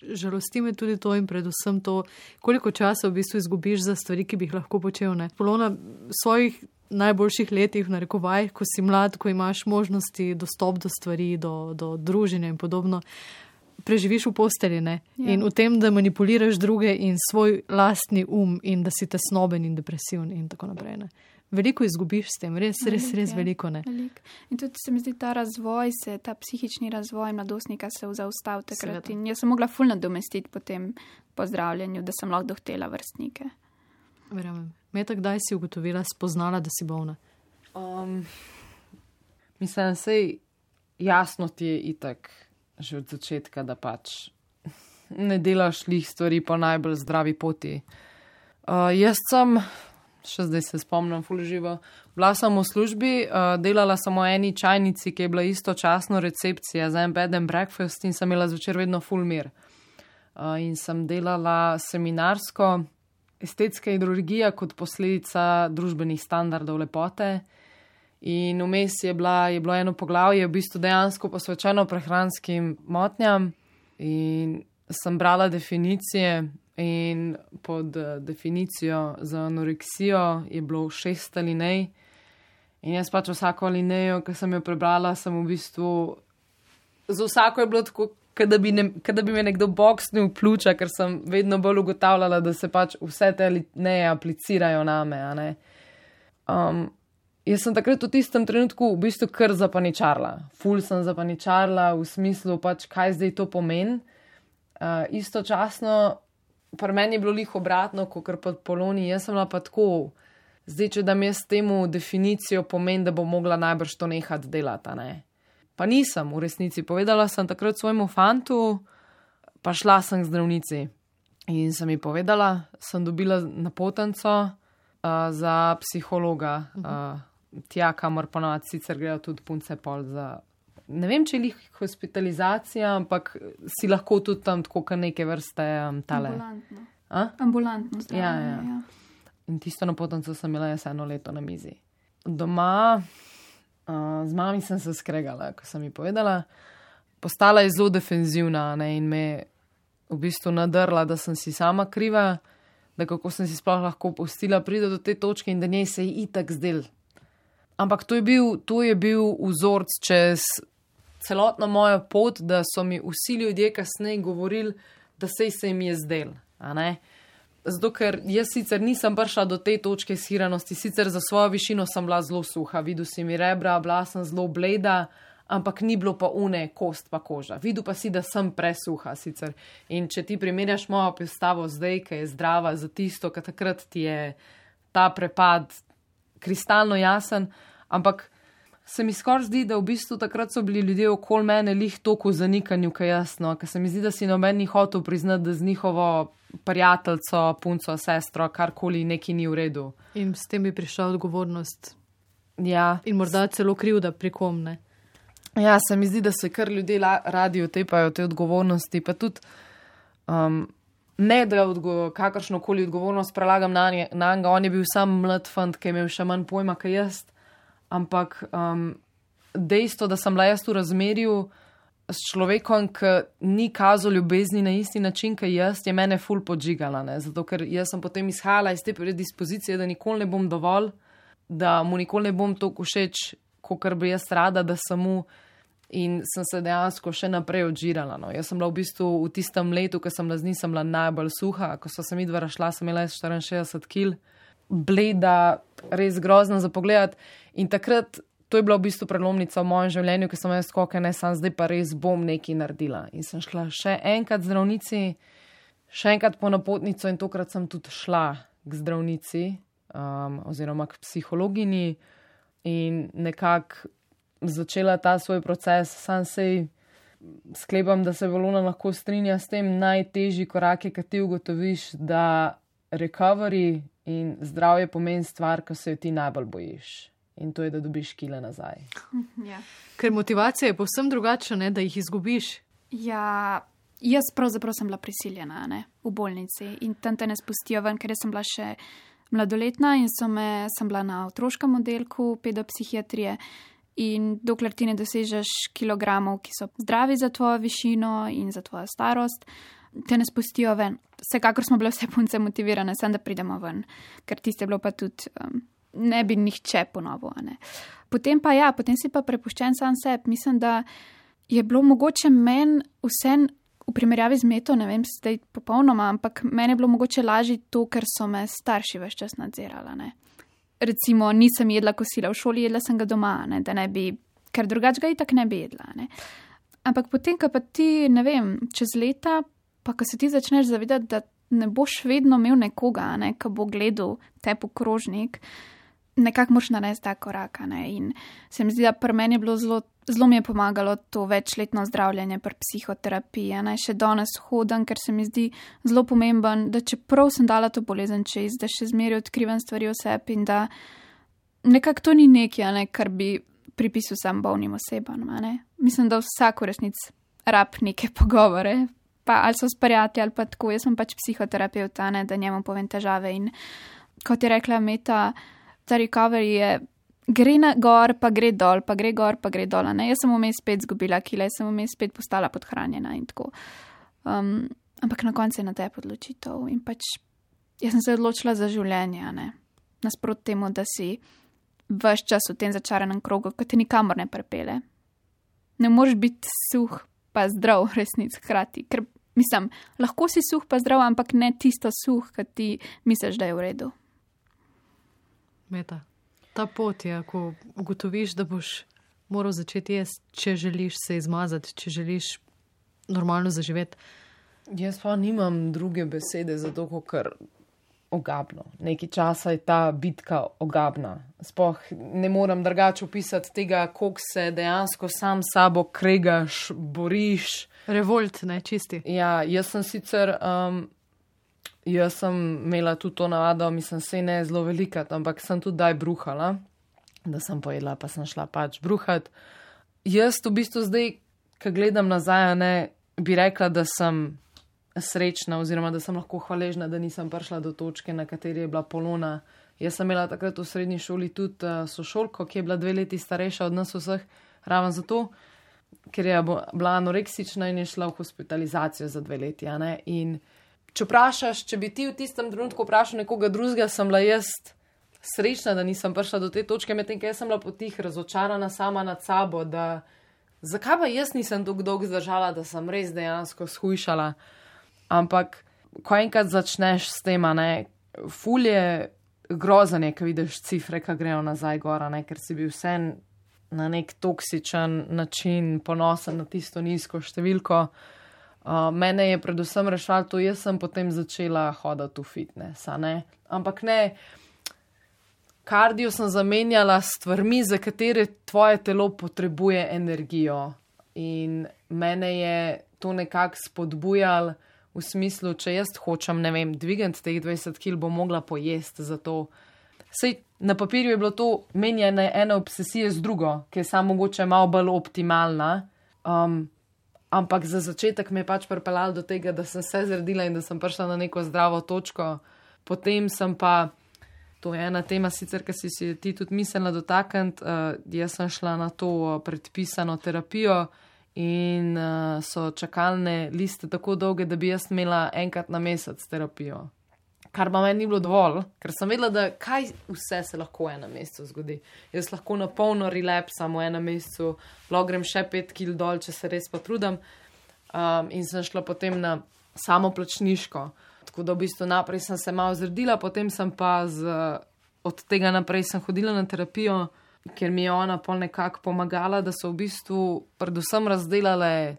Žalosti me tudi to in predvsem to, koliko časa v bistvu izgubiš za stvari, ki bi jih lahko počel. Ne? Polona v svojih najboljših letih, v narekovajih, ko si mlad, ko imaš možnosti dostop do stvari, do, do druženja in podobno, preživiš v posteljine Ja. ja. in v tem, da manipuliraš druge in svoj lastni um in da si tesnoben in depresiven in tako naprej. Ne? Veliko izgubiš s tem, res, res, Veliko, res ja. veliko ne. Velik. In tudi se mi zdi ta razvoj, se, ta psihični razvoj mladostnika se je zaustavil takrat. Seveda. In jaz sem mogla ful nadomestiti po tem pozdravljanju, da sem lahko dohtela vrstnike. Verjamem. Meta, kdaj si ugotovila, spoznala, da si bolna? Um, mislim, da je jasno ti je itak že od začetka, da pač ne delaš lih stvari po najbolj zdravi poti. Uh, jaz sem, še zdaj se spomnim, ful živo. Bila sem v službi, uh, delala sem v eni čajnici, ki je bila istočasno recepcija za en bed and breakfast in sem imela zvečer vedno full mir. Uh, in sem delala seminarsko estetska hidrologija kot posledica družbenih standardov lepote. In vmes je, bila, je bilo eno poglavje, v bistvu dejansko posvečeno prehranskim motnjam, in sem brala definicije, in pod eh, definicijo za anoreksijo je bilo šest alinej. In jaz pač vsako alinejo, ki sem jo prebrala, sem v bistvu za vsako je bilo tako, kot da, bi me nekdo boksnil v pljuča, ker sem vedno bolj ugotavljala, da se pač vse te alineje aplicirajo na me. Um, jaz sem takrat v tistem trenutku v bistvu kar zapaničarla. Ful sem zapaničarla v smislu, pač, kaj zdaj to pomeni. Uh, istočasno, pri meni je bilo lih obratno, kot kar pod poloni, jaz sem bila pa tako. Zdaj, če dam jaz temu definicijo, pomeni, da bo mogla najbrž to nehati delati. Ne? Pa nisem, v resnici. Povedala sem takrat svojemu fantu, pa šla sem k zdravnici. In sem ji povedala, sem dobila napotenco uh, za psihologa, uh, tja, kamor ponovadi sicer grejo tudi punce pol za. Ne vem, če je jih hospitalizacija, ampak si lahko tudi tam tako, kot neke vrste um, tale. Ambulantno. A? Ambulantno zdravljenje. Ja, ja. ja. In tisto napotenco sem imela jaz eno leto na mizi. Doma, uh, z mami sem se skregala, ko sem ji povedala. Postala je zelo defenzivna ne, in me v bistvu nadrla, da sem si sama kriva, da kako sem si sploh lahko pustila priti do te točke in da njej se je itak zdel. Ampak to je bil, to je bil vzorc čez celotno mojo pot, da so mi vsi ljudje kasneje govorili, da sej se jim je zdel. Zato, ker jaz sicer nisem prišla do te točke siranosti, sicer za svojo višino sem bila zelo suha, videl si mi rebra, bila sem zelo bleda, ampak ni bilo pa une kost pa koža. Videl pa si, da sem presuha sicer. In če ti primerjaš mojo postavo zdaj, ki je zdrava za tisto, kar takrat ti je ta prepad kristalno jasen, ampak se mi skoraj zdi, da v bistvu takrat so bili ljudje okoli mene lih toliko v zanikanju, kaj jasno, ker se mi zdi, da si noben ni hotel priznati, da z njihovo prijateljico, punco, sestro, karkoli neki ni v redu. In s tem bi prišla odgovornost Ja, in morda celo krivda prikomne. ja, se mi zdi, da se kar ljudje radi otepajo te odgovornosti, pa tudi um, ne da odgo kakršno koli odgovornost prelagam na nje- na njega, on je bil sam mlad fant, ki je imel še manj pojma, kaj jaz. Ampak um, dejstvo, da sem bila jaz v razmerju s človekom, ki ni kazal ljubezni na isti način, kot jaz, je mene ful podžigala. Ne? Zato, ker jaz sem potem izhajala iz te predispozicije, da nikoli ne bom dovolj, da mu nikoli ne bom toliko všeč, kot bi jaz rada, da mu. In sem se dejansko še naprej odžirala. No. Jaz sem bila v bistvu v tistem letu, ko sem bila z njim, sem bila najbolj suha. Ko so se mi dva šla, sem imela jaz 64 kg, bleda, res grozna za pogled. In takrat, to je bila v bistvu prelomnica v mojem življenju, ker sem jaz skoke, ne sam zdaj pa res bom nekaj naredila. In sem šla še enkrat zdravnici, še enkrat po napotnico in tokrat sem tudi šla k zdravnici um, oziroma k psihologinji in nekako začela ta svoj proces, sam sej sklepam, da se Valona lahko strinja s tem, najtežji korak je, kad ti ugotoviš, da recovery in zdravje pomeni stvar, ko se jo ti najbolj bojiš. In to je, da dobiš kile nazaj. Ja. Ker motivacija je povsem drugačna, ne, da jih izgubiš. Ja, jaz pravzaprav sem bila prisiljena ne, v bolnici in tam te ne spustijo ven, ker sem bila še mladoletna in so me, sem bila na otroškem oddelku pedopsihiatrije. In dokler ti ne dosežeš kilogramov, ki so zdravi za tvojo višino in za tvojo starost, te ne spustijo ven. Vsekakor smo bile vse punce motivirane, sem da pridemo ven, ker tiste bilo pa tudi, um, ne bi nihče ne. Potem pa ja, potem si pa prepuščen sam sebi. Mislim, da je bilo mogoče meni vse v primerjavi z meto, ne vem, zdaj popolnoma, ampak meni je bilo mogoče lažje to, ker so me starši več čas nadzirali. ne. recimo nisem jedla kosila v šoli, jedla sem ga doma, ne, da ne bi, ker drugače ga itak ne bi jedla. Ne. Ampak potem, ko pa ti, ne vem, čez leta, pa ko se ti začneš zavedati, da ne boš vedno imel nekoga, ne, ki bo gledal te pokrožnik, nekako moš narediti ta korak. Ne. In se mi zdi, da pri meni je bilo zelo, zelo mi je pomagalo to večletno zdravljenje pri psihoterapiji. Ne. Še danes hodim, ker se mi zdi zelo pomemben, da čeprav sem dala to bolezen čez, da še zmeraj odkrivam stvari o sebi in da nekako to ni nekaj, ne, kar bi pripisal sam bolnim osebam. Mislim, da vsak v resnici rab neke pogovore, pa ali so s prijatelji ali pa tako. Jaz sem pač psihoterapeut, ne, da njemu povem težave. In kot je rekla Meta, ta recovery je. Gre na gor, pa gre dol, pa gre gor, pa gre dol. Ne? Jaz sem vmes spet zgubila kile, sem vmes spet postala podhranjena in tako. Um, ampak na koncu je na tebi odločitev in pač jaz sem se odločila za življenje, nasprot temu, da si vse čas v tem začaranem krogu, ki te nikamor ne prepele. Ne moreš biti suh, pa zdrav, resnic hkrati. Ker mislim, lahko si suh, pa zdrav, ampak ne tisto suh, ki ti misliš, da je v redu. Meta. Ta pot je, ko ugotoviš, da boš moral začeti jesti, če želiš se izmazati, če želiš normalno zaživeti. Jaz pa nimam druge besede za to, ker ogabno. Nekaj časa je ta bitka ogabna. Sploh ne morem drugače opisati tega, koliko se dejansko sam s sabo kregaš, boriš. Revolt, ne čisti. Ja, jaz sem sicer. Um, Jaz sem imela tudi to navado, mislim, se ne zelo velika, ampak sem tudi daj bruhala, da sem pojedla, pa sem šla pač bruhat. Jaz v bistvu zdaj, ko gledam nazaj, ne bi rekla, da sem srečna, oziroma da sem lahko hvaležna, da nisem prišla do točke, na kateri je bila polona. Jaz sem imela takrat v srednji šoli tudi uh, sošolko, ki je bila dve leti starejša od nas vseh, raven zato, ker je bila anoreksična in je šla v hospitalizacijo za dve leti. In če vprašaš, če bi ti v tistem trenutku vprašal nekoga drugega, sem bila jaz srečna, da nisem prišla do te točke, medtem ko sem bila potih razočarana sama nad sabo. Da, zakaj pa jaz nisem dolgo zdržala, da sem res dejansko shujšala? Ampak, ko enkrat začneš s tem, ne, ful je grozen, ko vidiš cifre, ki grejo nazaj gora, ne, ker si bil vse na nek toksičen način ponosen na tisto nizko številko. Uh, mene je predvsem rešalo to, jaz sem potem začela hoditi v fitness. Ne? Ampak ne, kardio sem zamenjala s stvarmi, za katere tvoje telo potrebuje energijo. In mene je to nekako spodbujalo v smislu, če jaz hočem, ne vem, dvigati teh 20 kg, bom mogla pojesti za to. Sej na papirju je bilo to menjene ena obsesija z drugo, ki je samo mogoče malo bolj optimalna. Um, ampak za začetek me je pač pripeljalo do tega, da sem se zredila in da sem prišla na neko zdravo točko. Potem sem pa, to je ena tema sicer, ki si si ti tudi mislila dotakniti, uh, jaz sem šla na to uh, predpisano terapijo in uh, so čakalne liste tako dolge, da bi jaz imela enkrat na mesec terapijo. Kar pa meni ni bilo dovolj, ker sem vedela, da kaj vse se lahko v enem mesecu zgodi. Jaz lahko na polno relapsam v enem mesecu, lahko grem še pet kil dol, če se res potrudim. Um, in sem šla potem na samo plačniško. Tako da v bistvu naprej sem se malo zredila, potem sem pa z, od tega naprej hodila na terapijo ker mi je ona pol nekako pomagala, da so v bistvu predvsem razdelale,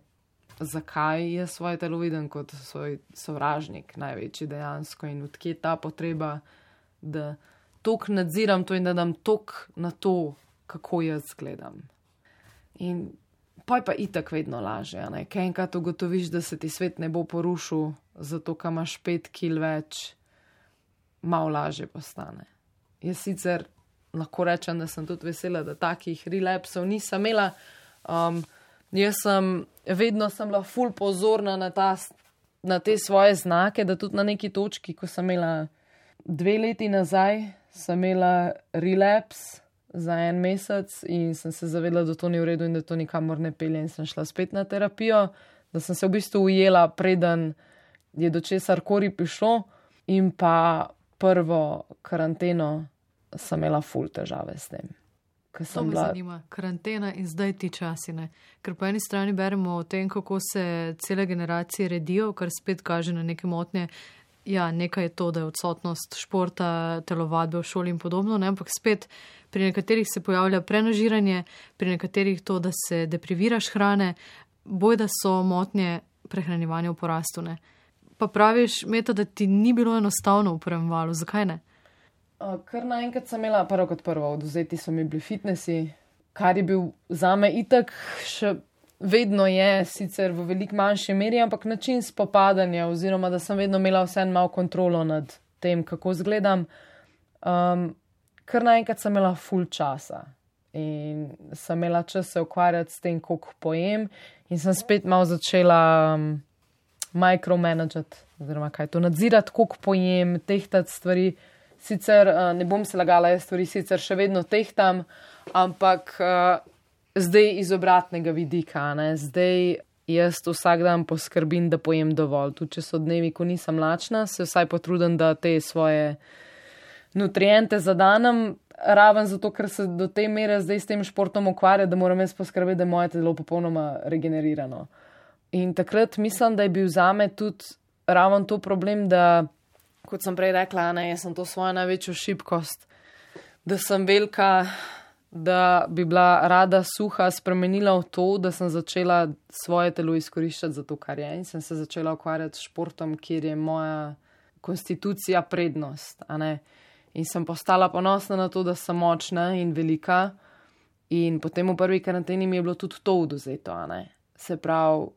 zakaj je svoje telo viden kot svoj sovražnik, največji dejansko in odkje je ta potreba, da tok nadziram to in da dam tok na to, kako jaz gledam. In pa je pa itak vedno lažje, kaj enkrat ugotoviš, da se ti svet ne bo porušil, zato kam imaš pet kil več, malo lažje postane. Jaz sicer lahko rečem, da sem tudi vesela, da takih relapsov nisem imela. Um, jaz sem vedno sem bila ful pozorna na, ta, na te svoje znake, da tudi na neki točki, ko sem imela dve leti nazaj, sem imela relaps za en mesec in sem se zavedla, da to ni v redu in da to nikamor ne pelje in sem šla spet na terapijo, da sem se v bistvu ujela, preden je do česar kori prišlo in pa prvo karanteno sem imela ful težave s tem. To me bila... zanima, karantena in zdaj ti časi. Ne? Ker po eni strani beremo o tem, kako se cele generacije redijo, kar spet kaže na neke motnje ja, nekaj je to, da je odsotnost športa, telovadbe v šoli in podobno, ne? ampak spet pri nekaterih se pojavlja prenažiranje, pri nekaterih to, da se depriviraš hrane, boj da so motnje prehranjevanja v porastu. Ne? Pa praviš, meta, da ti ni bilo enostavno v prvem valu, zakaj ne? Kar naenkrat sem imela prvo kot prvo, oduzeti so mi bili fitnesi, kar je bil za me itak še vedno je, sicer v veliko manjši meri, ampak način spopadanja, oziroma da sem vedno imela vseeno malo kontrolo nad tem, kako izgledam. Um, kar naenkrat sem imela full časa in sem imela čas se ukvarjati s tem, koliko pojem, in sem spet malo začela um, micromanagati, oziroma kaj to nadzirati, koliko pojem, tehtati stvari. Sicer uh, ne bom se lagala, jaz stvari sicer še vedno tehtam, ampak. Uh, zdaj iz obratnega vidika. Ne? Zdaj jaz vsak dan poskrbim, da pojem dovolj. Tudi če so dnevi, ko nisem lačna, se vsaj potrudim, da te svoje nutriente zadanem. Raven zato, ker se do te mere zdaj s tem športom ukvarja, da moram jaz poskrbeti, da je moje telo popolnoma regenerirano. In takrat mislim, da je bil za me tudi raven to problem, da, kot sem prej rekla, ne, jaz sem to svojo največjo šibkost, da sem velika da bi bila rada suha spremenila v to, da sem začela svoje telo izkoriščati za to, kar je. In sem se začela ukvarjati s športom, kjer je moja konstitucija prednost. In sem postala ponosna na to, da sem močna in velika. In potem v prvi karanteni mi je bilo tudi to oduzeto. Se pravi,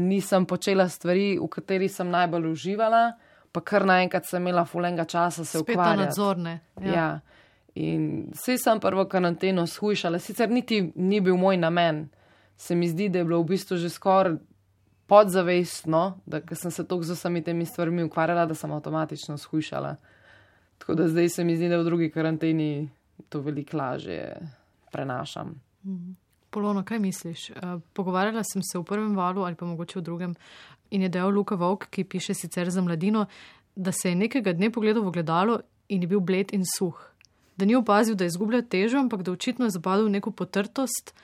nisem počela stvari, v kateri sem najbolj uživala, pa kar naenkrat sem imela fulenga časa se ukvarjati. Spet nadzorne. Ja. ja. In vse sem prvo karanteno shujšala, sicer niti ni bil moj namen. Se mi zdi, da je bilo v bistvu že skoraj podzavestno, da sem se toliko z vsemi temi stvarmi ukvarjala, da sem avtomatično shujšala. Tako da zdaj se mi zdi, da v drugi karanteni to veliko lažje prenašam. Mhm. Polono, kaj misliš? Eh, pogovarjala sem se v prvem valu ali pa mogoče v drugem in je dejal Luka Vok, ki piše sicer za mladino, da se je nekega dne pogledal v gledalo in je bil bled in suh da ni opazil, da izgublja težo, ampak da očitno je zapadel v neko potrtost.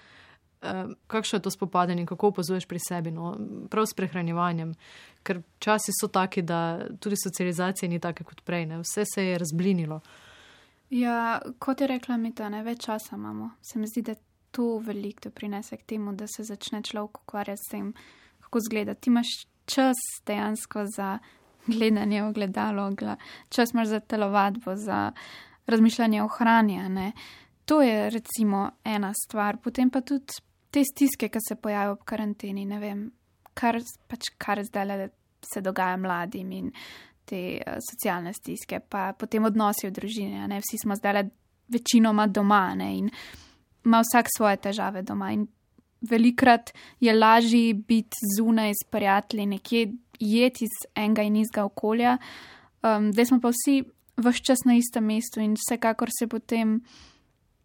Eh, kakšno je to spopadanje in kako opazuješ pri sebi, no? prav s prehranjevanjem? Ker časi so taki, da tudi socializacija ni taka kot prej, ne? vse se je razblinilo. Ja, kot je rekla Mita, ne več časa imamo. Se mi zdi, da to veliko doprinese k temu, da se začne človek ukvarjati s tem, kako zgleda. Ti imaš čas dejansko za gledanje v gledalo, čas imaš za telovadbo, za razmišljanje o hrani. Ne. To je recimo ena stvar, potem pa tudi te stiske, ki se pojavijo ob karanteni, ne vem, kar, pač, kar zdaj se dogaja mladim in te uh, socialne stiske, pa potem odnosi v družini. Ne. Vsi smo zdaj večinoma doma ne, in ima vsak svoje težave doma. In velikrat je lažje biti zunaj s prijatelji, nekje jeti iz enega in izga okolja. Um, zdaj smo pa vsi vse čas na istem mestu in vsekakor se potem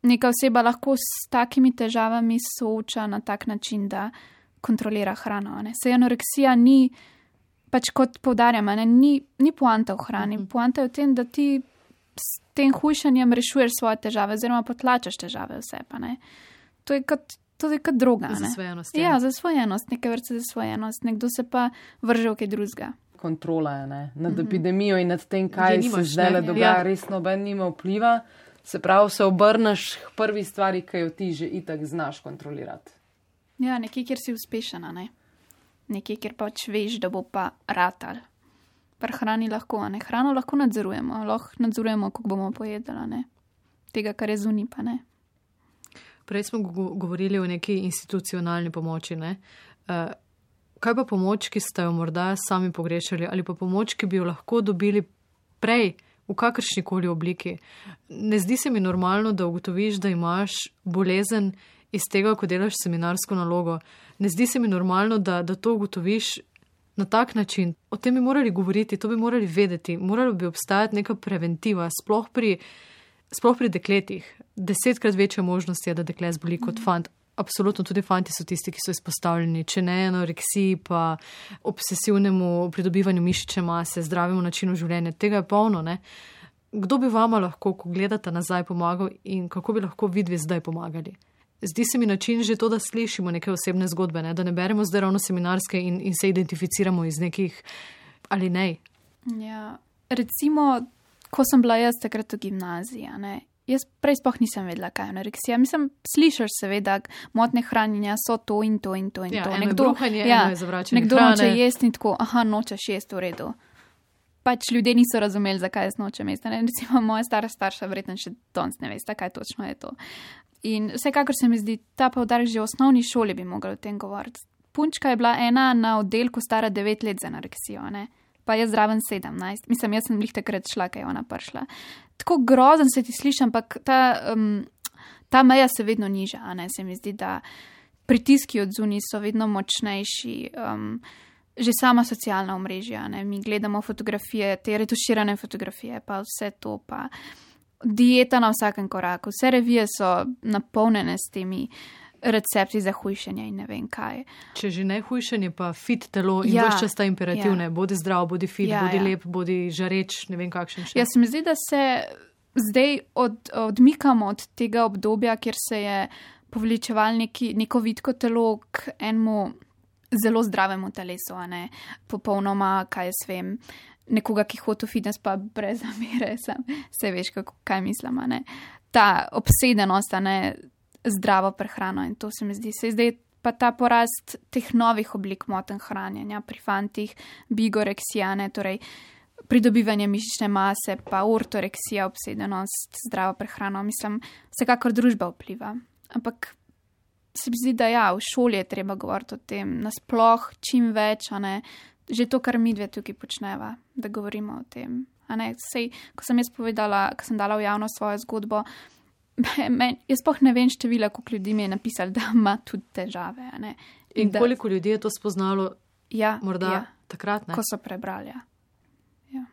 neka oseba lahko s takimi težavami sooča na tak način, da kontrolira hrano. Se anoreksija ni, pač kot povdarjam, ne, ni, ni poanta v hrani. Mhm. Poanta je v tem, da ti s tem hujšanjem rešuješ svoje težave, oziroma potlačaš težave vse. To je kot. To je kot druga. Za svojenost. Ja, za svojenost, nekaj vrste za svojenost. Nekdo se pa vrže v kaj drugega kontrola ne, nad mm -hmm. epidemijo in nad tem, kaj se zdaj le dogaja, ja. res noben nima vpliva. Se pravi, se obrneš k prvi stvari, ki jo ti že itak znaš kontrolirati. Ja, nekje, kjer si uspešena, ne? nekje, kjer pač veš, da bo pa ratal. Prehrani lahko, ne? hrano lahko nadzorujemo, lahko nadzorujemo, kako bomo pojedla, ne? tega, kar je zunaj, pa ne. Prej smo govorili o neki institucionalni pomoči. Ne? Uh, kaj pa pomoč, ki ste jo morda sami pogrešali, ali pa pomoč, ki bi jo lahko dobili prej, v kakršni koli obliki. Ne zdi se mi normalno, da ugotoviš, da imaš bolezen iz tega, ko delaš seminarsko nalogo. Ne zdi se mi normalno, da, da to ugotoviš na tak način. O tem bi morali govoriti, to bi morali vedeti, morala bi obstajati neka preventiva, sploh pri, sploh pri dekletih. Desetkrat večja možnost je, da dekle zboli kot fant. Absolutno, tudi fanti so tisti, ki so izpostavljeni, če ne anoreksiji, pa obsesivnemu pridobivanju mišične mase, zdravemu načinu življenja. Tega je polno. Ne? Kdo bi vama lahko, ko gledate nazaj, pomagal in kako bi lahko vidvi zdaj pomagali? Zdi se mi način že to, da slišimo neke osebne zgodbe, ne? da ne beremo zdaj ravno seminarske in, in se identificiramo iz nekih ali ne. Ja. Recimo, ko sem bila jaz takrat v gimnaziji, ne, jaz prej sploh nisem vedela, kaj je anoreksija. Mislim, slišiš seveda, motne hranjenja so to in to in to in Ja, to. je bruhanje, ja, nekdo hrane. noče jesti in tako, aha, nočeš jesti v redu. Pač ljudje niso razumeli, zakaj jaz nočem jesti. ne. Recimo, moja stara starša verjetno še danes ne veste, kaj točno je to. In vsekakor se mi zdi, ta poudarek že v osnovni šoli bi mogel o tem govoriti. Punčka je bila ena na oddelku stara 9 let z anoreksijo, ne? Pa jaz zraven 17. Mislim, jaz sem jih takrat šla, kaj je ona prišla. Tako grozen se ti sliši, ampak ta, um, ta meja se vedno niža, a ne se mi zdi, da pritiski od zunij so vedno močnejši. Um, že sama socialna omrežja, ne? mi gledamo fotografije, te retuširane fotografije, pa vse to, pa dieta na vsakem koraku, vse revije so napolnjene s temi recepti za hujšanje in ne vem kaj. Če že ne hujšanje, pa fit telo in Ja, vse čas ta imperativne. ja. Bodi zdrav, bodi fit, Ja, bodi ja. lep, bodi žareč, ne vem kakšen še. Jaz se mi zdi, da se zdaj od, odmikamo od tega obdobja, kjer se je poveličeval neki, neko vidko telo k enemu zelo zdravemu telesu, a ne popolnoma, kaj jaz vem. Nekoga, ki hodi v fitness, pa brez zamere, sem, se veš, kako, kaj mislim. Ta obsedenost, ne zdravo prehrano in to se mi zdi. Se zdaj pa ta porast teh novih oblik moten hranjenja pri fantih, bigoreksijane, torej pridobivanje mišične mase, pa ortoreksija, obsedenost, zdravo prehrano, mislim, vsekakor družba vpliva. Ampak se mi zdi, da ja, v šoli je treba govoriti o tem, nasploh čim več, a ne, že to, kar mi dve tukaj počneva, da govorimo o tem. Ne, sej, ko sem jaz povedala, ko sem dala v javnost svojo zgodbo, men, jaz sploh ne vem števila, koliko ljudi mi je napisali, da ima tudi težave. a ne. In da, koliko ljudi je to spoznalo, ja, morda ja, ja. takrat? Ne? ko so prebrali. Ja.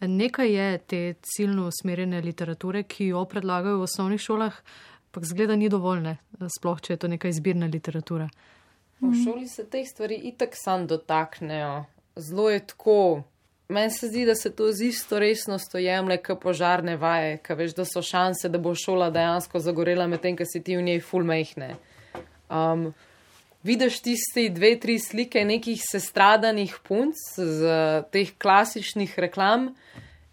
Nekaj je te ciljno usmerjene literature, ki jo predlagajo v osnovnih šolah, pa zgleda ni dovolj, ne? sploh če je to neka izbirna literatura. V šoli se teh stvari itak sam dotaknejo. Zelo je tako. Meni se zdi, da se to z isto resnostjo jemlje, kot požarne vaje, ker veš, da so šanse, da bo šola dejansko zagorela, medtem ko si ti v njej fulmejhne. Um, vidiš tiste dve, tri slike nekih sestradanih punc z uh, teh klasičnih reklam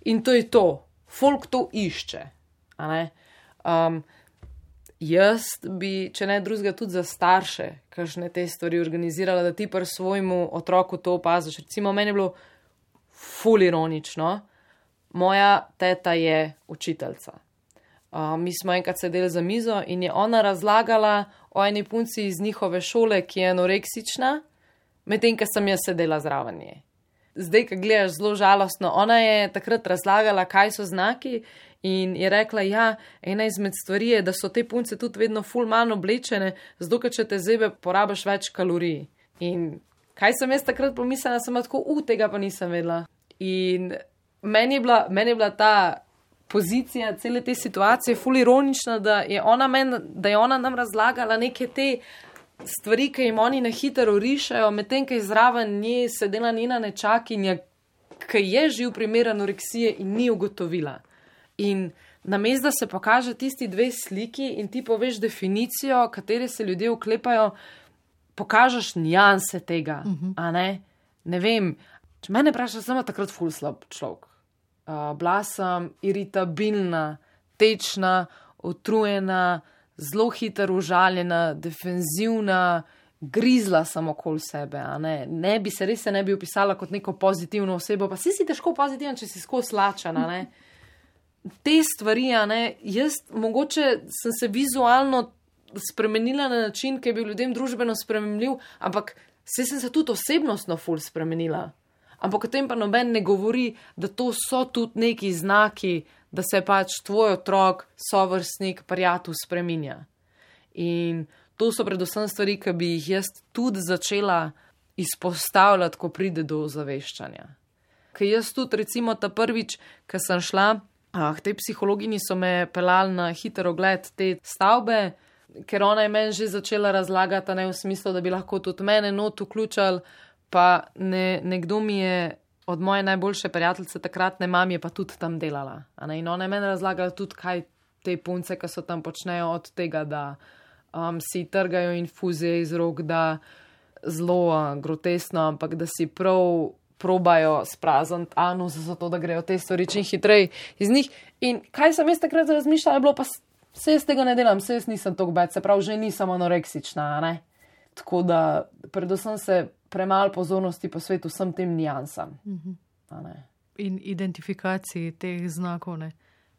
in to je to. Folk to išče. Um, jaz bi, če ne drugega, tudi za starše, kakšne te stvari organizirala, da ti pri svojemu otroku to opaziš. Recimo, meni je bilo fulironično, moja teta je učiteljica. Uh, mi smo enkrat sedeli za mizo in je ona razlagala o eni punci iz njihove šole, ki je anoreksična, medtem ko sem jaz sedela zraven nje. Zdaj, ko gledaš zelo žalostno, ona je takrat razlagala, kaj so znaki in je rekla, ja, ena izmed stvari je, da so te punce tudi vedno ful manj oblečene, zato ker če te zebe porabiš več kalorij. In kaj sem jaz takrat pomislila, sem tako, u, tega pa nisem vedela. In meni je bila, meni je bila ta pozicija cele te situacije ful ironična, da je ona, men, da je ona nam razlagala neke te stvari, ki jim oni na hitro rišajo, medtem ko je zraven nje sedela njena nečakinja, ki je živ primer anoreksije in ni ugotovila. In namesto da se pokaže tisti dve sliki in ti poveš definicijo, katere se ljudje uklepajo, pokažeš nijanse tega. Uh -huh. ne? ne vem, če mene vprašaš, sem takrat ful slab človek. Uh, bila sem iritabilna, tečna, utrujena, zelo hitro užaljena, defenzivna, grizla sem okoli sebe. Ne? ne bi se res ne bi opisala kot neko pozitivno osebo, pa si si težko pozitiven, če si skozi slačana. Ne? Te stvari, ne, jaz mogoče sem se vizualno spremenila na način, ki je bil ljudem družbeno spremljiv, ampak se sem se tudi osebnostno ful spremenila. Ampak o tem pa noben ne govori, da to so tudi neki znaki, da se pač tvoj otrok, sovrstnik, prijatelj spreminja. In to so predvsem stvari, ki bi jih jaz tudi začela izpostavljati, ko pride do ozaveščanja. Ker jaz tudi, recimo, ta prvič, ko sem šla, ah, te psihologinji so me pelali na hiter ogled te stavbe, ker ona je meni že začela razlagati, ne v smislu, da bi lahko tudi mene not vključali, pa ne, nekdo mi je od moje najboljše prijateljice takratne mami pa tudi tam delala. In ona je meni razlagala tudi, kaj te punce, ki so tam počnejo od tega, da um, si trgajo infuzije iz rok, da zelo uh, grotesno, ampak da si prav probajo sprazniti anus, zato da grejo te stvari čim hitreje iz njih. In kaj sem jaz takrat razmišljala, je bilo pa se jaz tega ne delam, se jaz nisem tako bed, se pravi, že nisem anoreksična. Ne? Tako da predvsem se premalo pozornosti posvetim vsem tem nijansam. In identifikaciji teh znakov, ne?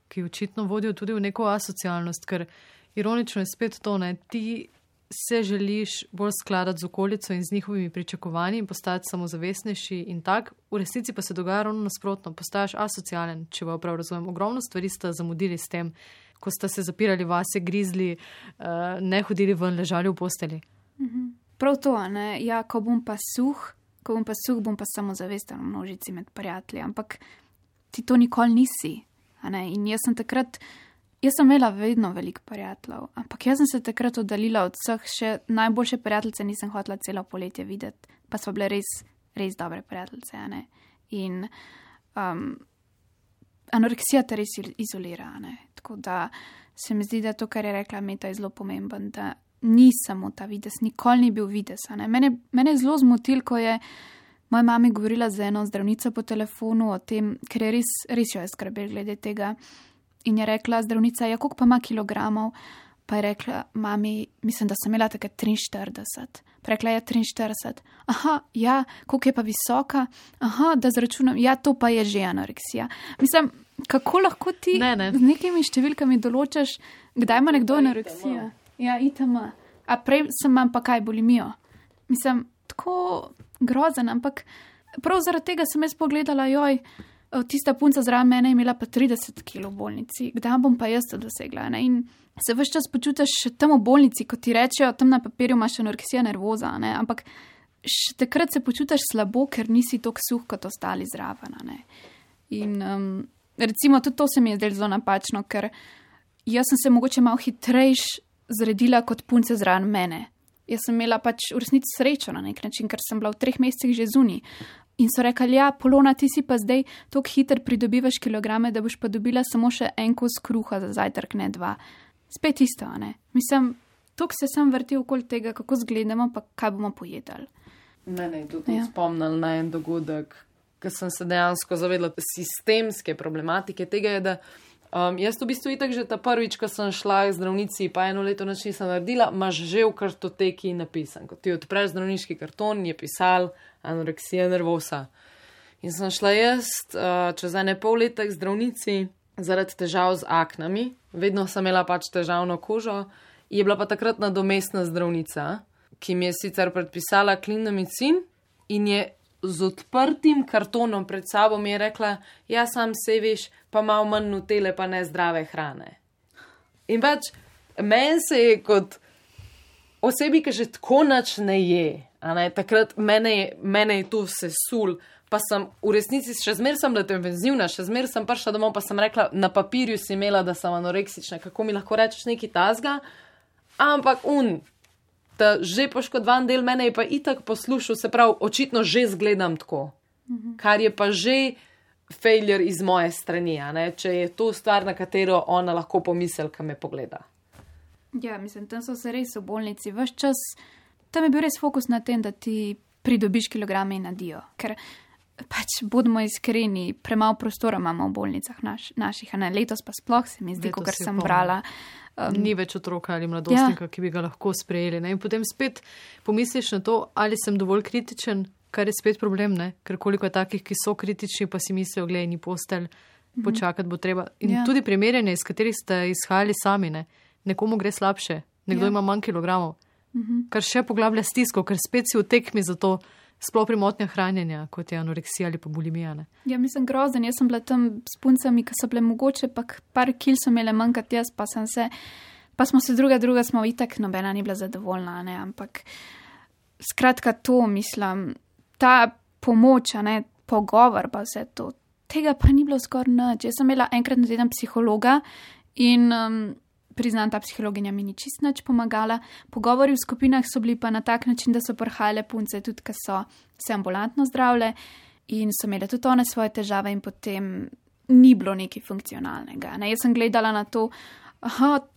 ki očitno vodijo tudi v neko asocialnost, ker ironično je spet to, da ti se želiš bolj skladati z okolico in z njihovimi pričakovanji in postati samozavestnejši in tak, v resnici pa se dogaja ravno nasprotno, postaješ asocialen, če vam prav razumem. Ogromno stvari ste zamudili s tem, ko ste se zapirali vase, grizli, uh, ne hodili ven, ležali v posteli. Mhm. Prav to, ne? Ja, ko bom pa suh, ko bom pa suh, bom pa samozavesten v množici med prijatelji, ampak ti to nikoli nisi. In jaz sem takrat. Jaz sem imela vedno veliko prijateljev, ampak jaz sem se takrat oddaljila od vseh, še najboljše prijateljice nisem hotela celo poletje videti, pa so bile res, res dobre prijateljice. In um, anoreksija te res izolira. Tako da se mi zdi, da to, kar je rekla Meta, je zelo pomemben, da ni samo ta vides, nikoli ni bil vides. Mene, mene je zelo zmotil, ko je moja mama govorila z eno zdravnico po telefonu o tem, ker je res, res jo je skrbel glede tega. In je rekla zdravnica, ja, koliko pa ima kilogramov? Pa je rekla, mami, mislim, da sem imela takrat 43. Pa je rekla, ja, 43. Aha, ja, koliko je pa visoka? Aha, da zračunam, ja, to pa je že anoreksija. Mislim, kako lahko ti ne, ne. z nekimi številkami določaš, kdaj ima nekdo anoreksijo? Ja, itama. A prej sem imam pa kaj bolimijo. Mislim, tako grozen, ampak prav zaradi tega sem jaz pogledala, joj. Tista punca zraven mene je imela pa 30 kg v bolnici, kdaj bom pa jaz to dosegla? Ne? In se vse čas počutiš tam v bolnici, kot ti rečejo, tam na papirju imaš anoreksijo nervoza, ne? ampak še takrat se počutiš slabo, ker nisi tako suh kot ostali zraven. Ne? In um, recimo tudi to se mi je zdelo zelo napačno, ker jaz sem se mogoče malo hitrejš zredila kot punce zraven mene. Jaz sem imela pač v resnici srečo na nek način, ker sem bila v treh mesecih že zunaj. In so rekli, ja, polona, ti si pa zdaj tako hiter pridobivaš kilograme, da boš pa dobila samo še en kos kruha za zajtrk, ne dva. Spet isto, ne? Mislim, tok se sem vrtil okoli tega, kako zgledamo, pa kaj bomo pojedali. Mene je tudi ja. spomnil na en dogodek, ker sem se dejansko zavedla sistemske problematike tega, je, da um, jaz v bistvu itak že ta prvič, ko sem šla k zdravnici, pa eno leto noč nisem naredila, imaš že v kartoteki napisan. Ko ti odpreš zdravniški karton, je pisal anoreksija nervosa. In sem šla jaz uh, čez ene pol leta k zdravnici zaradi težav z aknami, vedno sem imela pač težavno kožo, je bila pa takrat nadomestna zdravnica, ki mi je sicer predpisala klinomicin in je z odprtim kartonom pred sabo mi je rekla: Ja, sam se veš, pa malo manj nutele, pa ne zdrave hrane. In pač meni se je kot osebi, ki že tako noč ne je, ne, takrat mene je, mene je to sesul. Pa sem v resnici še zmeraj sem bila defenzivna, še zmeraj sem prišla domov, pa sem rekla, na papirju si imela, da sem anoreksična, kako mi lahko rečeš neki tasga. Ampak un, ta že poškodovan del mene je pa itak poslušal, se pravi, očitno že zgledam tako. Mhm. Kar je pa že failure iz moje strani, če je to stvar, na katero ona lahko pomisel, kam me pogleda. Ja, mislim, tam so se res v bolnici, vse čas tam je bil res fokus na tem, da ti pridobiš kilograme in nadijo. Ker pač bodimo iskreni, premalo prostora imamo v bolnicah naš, naših, a ne letos pa sploh se mi zdi, kot sem brala. Um, Ni več otroka ali mladostnika, ja. ki bi ga lahko sprejeli. Ne? In potem spet pomisliš na to, ali sem dovolj kritičen, kar je spet problem, ne? ker koliko je takih, ki so kritični, pa si mislijo, gledaj, ni postelj, mhm. počakati bo treba. In ja. tudi primerjanje, iz katerih ste izhajali sami, ne? nekomu gre slabše, nekdo ja. ima manj kilogramov. -hmm. kar še poglablja stisko, ker spet si v tekmi za to, sploh pri motnjah hranjenja, kot je anoreksija ali pa bulimija. Ne? Ja, mislim, grozen. Jaz sem bila tam s puncami, ki so bile mogoče, pa par kil so imele manj kot jaz, pa sem se, pa smo se druga, druga smo itak, nobena ni bila zadovoljna, ne? ampak skratka to mislim, ta pomoč, ne, pogovor pa vse to. Tega pa ni bilo skoraj nič. Jaz sem imela enkrat na teden psihologa in um, priznam, ta psihologinja mi ni čist nič pomagala. Pogovori v skupinah so bili pa na tak način, da so prhajale punce, tudi ki so se ambulantno zdravile in so imele tudi one svoje težave, in potem ni bilo nekaj funkcionalnega. Ne? Jaz sem gledala na to,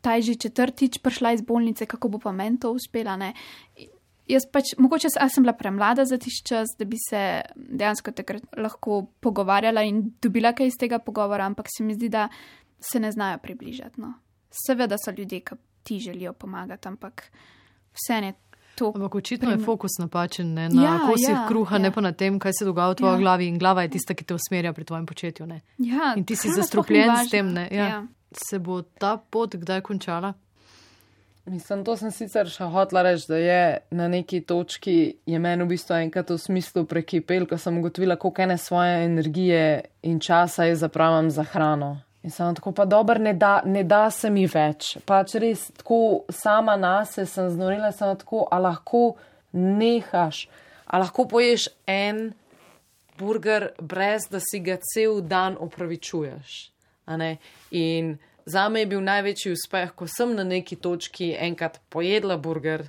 da je že četrtič prišla iz bolnice, kako bo pa meni to uspela. Ne? Jaz pač, mogoče sem bila premlada za tiš čas, da bi se dejansko takrat lahko pogovarjala in dobila kaj iz tega pogovora, ampak se mi zdi, da se ne znajo približati. No. Seveda so ljudje, ki ti želijo pomagati, ampak vse ne. Ampak očitno je fokus napačen ne? na ja, kosih ja, kruha, ja. ne pa na tem, kaj se dogaja v tvoji ja. glavi. In glava je tista, ki te usmerja pri tvojem početju. Ja, in ti si zastrupljen s tem. Ja. Ja. Se bo ta pot kdaj končala? Mislim, to sem sicer še hotla reči, da je na neki točki je meni v bistvu enkrat v smislu prekipel, ko sem ugotovila, koliko ene svoje energije in časa je zapravim za hrano. In sem tako, pa dobro, ne, ne da se mi več. Pač res tako sama nase sem znorila, sem tako, a lahko nehaš, a lahko poješ en burger, brez da si ga cel dan opravičuješ. In za me je bil največji uspeh, ko sem na neki točki enkrat pojedla burger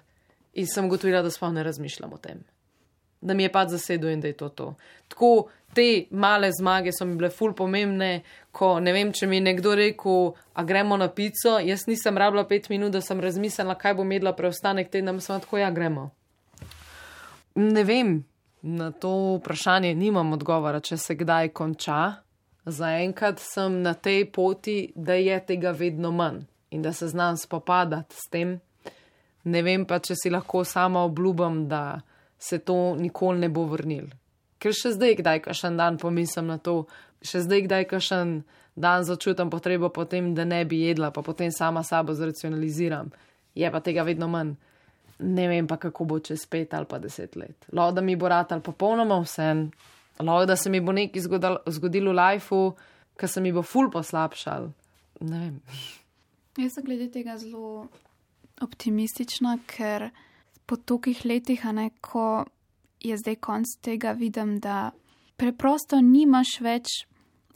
in sem gotovila, da sploh ne razmišljam o tem. Da mi je pač zasedel in da je to to. Tako te male zmage so mi bile ful pomembne, ko ne vem, če mi je nekdo rekel, a gremo na pico, jaz nisem rabila pet minut, da sem razmislila, kaj bom jedla preostanek tedna, sem tako, ja, gremo. Ne vem, na to vprašanje nimam odgovora, če se kdaj konča. Zaenkrat sem na tej poti, da je tega vedno manj in da se znam spopadati s tem. Ne vem pa, če si lahko sama obljubim, da se to nikoli ne bo vrnil. Ker še zdaj, kdaj kašen dan pomislim na to, še zdaj, kdaj kašen dan začutim potrebo po tem, da ne bi jedla, pa potem sama sabo zracionaliziram. Je pa tega vedno manj. Ne vem pa, kako bo čez pet ali pa deset let. Lahko da mi bo rad ali popolnoma vse, lahko da se mi bo nekaj zgodilo v lifeu, ki se mi bo ful poslabšal. Ne vem. Jaz sem glede tega zelo optimistična, ker po tolikih letih, a ne ko je zdaj konc tega, vidim, da preprosto nimaš več,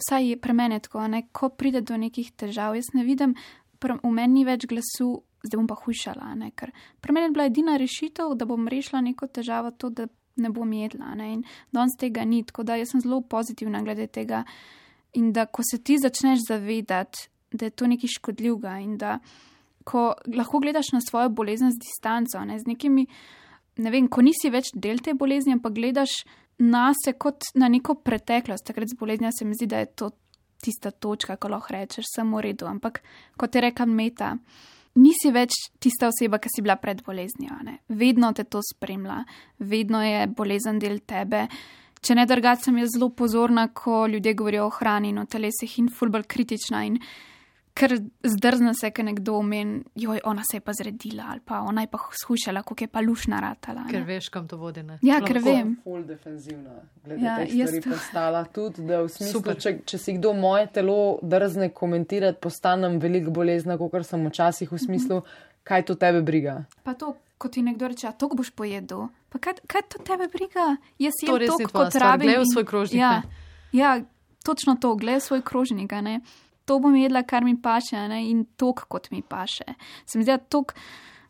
vsaj je pre mene tako, ne, ko pride do nekih težav. Jaz ne vidim, v meni ni več glasu, zdaj bom pa hujšala, ne, ker pre mene je bila edina rešitev, da bom rešila neko težavo, to, da ne bom jedla. Ne? In danes tega ni, tako da jaz sem zelo pozitivna glede tega. In da ko se ti začneš zavedati, da je to nekaj škodljivega in da ko lahko gledaš na svojo bolezen z distanco, ne, z nekimi, ne vem, ko nisi več del te bolezni, ampak gledaš na se kot na neko preteklost, takrat z boleznijo se mi zdi, da je to tista točka, ko lahko rečeš, sem v redu. Ampak kot je rekla Meta, nisi več tista oseba, ki si bila pred boleznijo. Ne? Vedno te to spremlja, vedno je bolezen del tebe. Če ne drugače, sem jaz zelo pozorna, ko ljudje govorijo o hrani in o telesih in fulbol kritična in ker zdrzne se, ker nekdo omeni, joj, ona se je pa zredila ali pa ona je pa skušala, kako je pa lušna ratala. Ker ne? veš, kam to vodi. Ne? Ja, ker vem. Ful defenzivna, glede ja, tega, kar je postala tudi, da v smislu, če, če si kdo moje telo drzne komentirati, postanem veliko bolezna, kot sem včasih v smislu, kaj to tebe briga. Pa to, ko ti nekdo reče, to boš pojedel, pa kaj, kaj to tebe briga? Jaz sem to, kot rabim. Gledaj v svoj krožnik. Ja, ja, točno to, gledaj svoj krožnik, ne to bom jedla, kar mi paše, ne? in tok, kot mi paše. Se mi zdi, da tok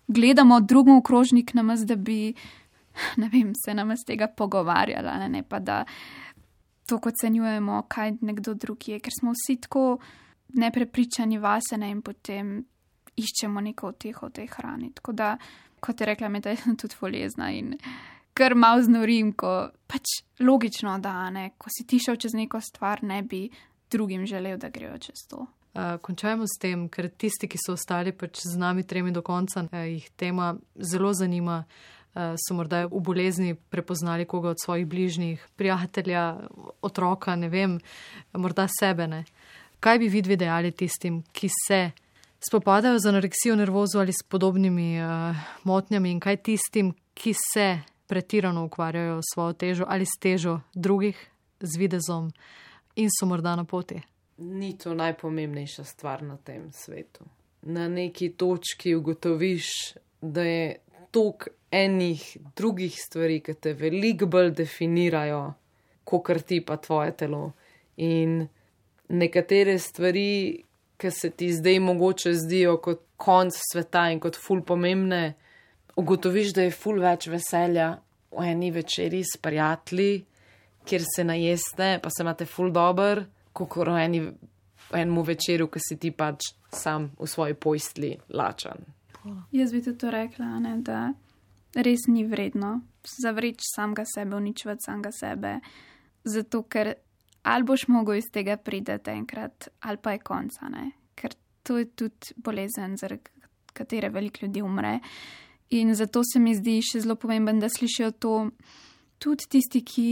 gledamo drugemu krožnik, namaz, da bi ne vem, se nam z tega pogovarjala, ne? ne pa da to ocenjujemo, kaj nekdo drug je, ker smo vsi tako neprepričani vase ne? in potem iščemo neko teho v tej hrani. Tako da, kot je rekla, me da je tudi folezna in. Ker malo znorim, ko pač logično, da ne, ko si ti šel čez neko stvar, ne bi drugim želel, da grejo čez to. Uh, končajmo s tem, ker tisti, ki so ostali pač z nami tremi do konca, uh, jih tema zelo zanima. Uh, so morda v bolezni prepoznali koga od svojih bližnjih, prijatelja, otroka, ne vem, morda sebe. Ne. Kaj bi vidvi dejali tistim, ki se spopadajo z anoreksijo, nervozo ali s podobnimi uh, motnjami, in kaj tistim, ki se pretirano ukvarjajo s svojo težo ali s težo drugih, z videzom? In so morda na poti. Ni to najpomembnejša stvar na tem svetu. Na neki točki ugotoviš, da je tok enih drugih stvari, ki te veliko bolj definirajo, kot ti pa tvoje telo. In nekatere stvari, ki se ti zdaj mogoče zdijo kot konc sveta in kot ful pomembne, ugotoviš, da je ful več veselja v eni večeri s prijatelji kjer se najeste, pa se imate full dobr, kot v enem večeru, ki si ti pač sam v svoji pojstli lačen. Jaz bi tudi to rekla, ne, da res ni vredno zavreči samega sebe, uničiti samega sebe, zato ker ali boš mogel iz tega prideti enkrat, ali pa je konca, ne? ker to je tudi bolezen, zaradi katere veliko ljudi umre. In zato se mi zdi še zelo pomemben, da slišijo to tudi tisti, ki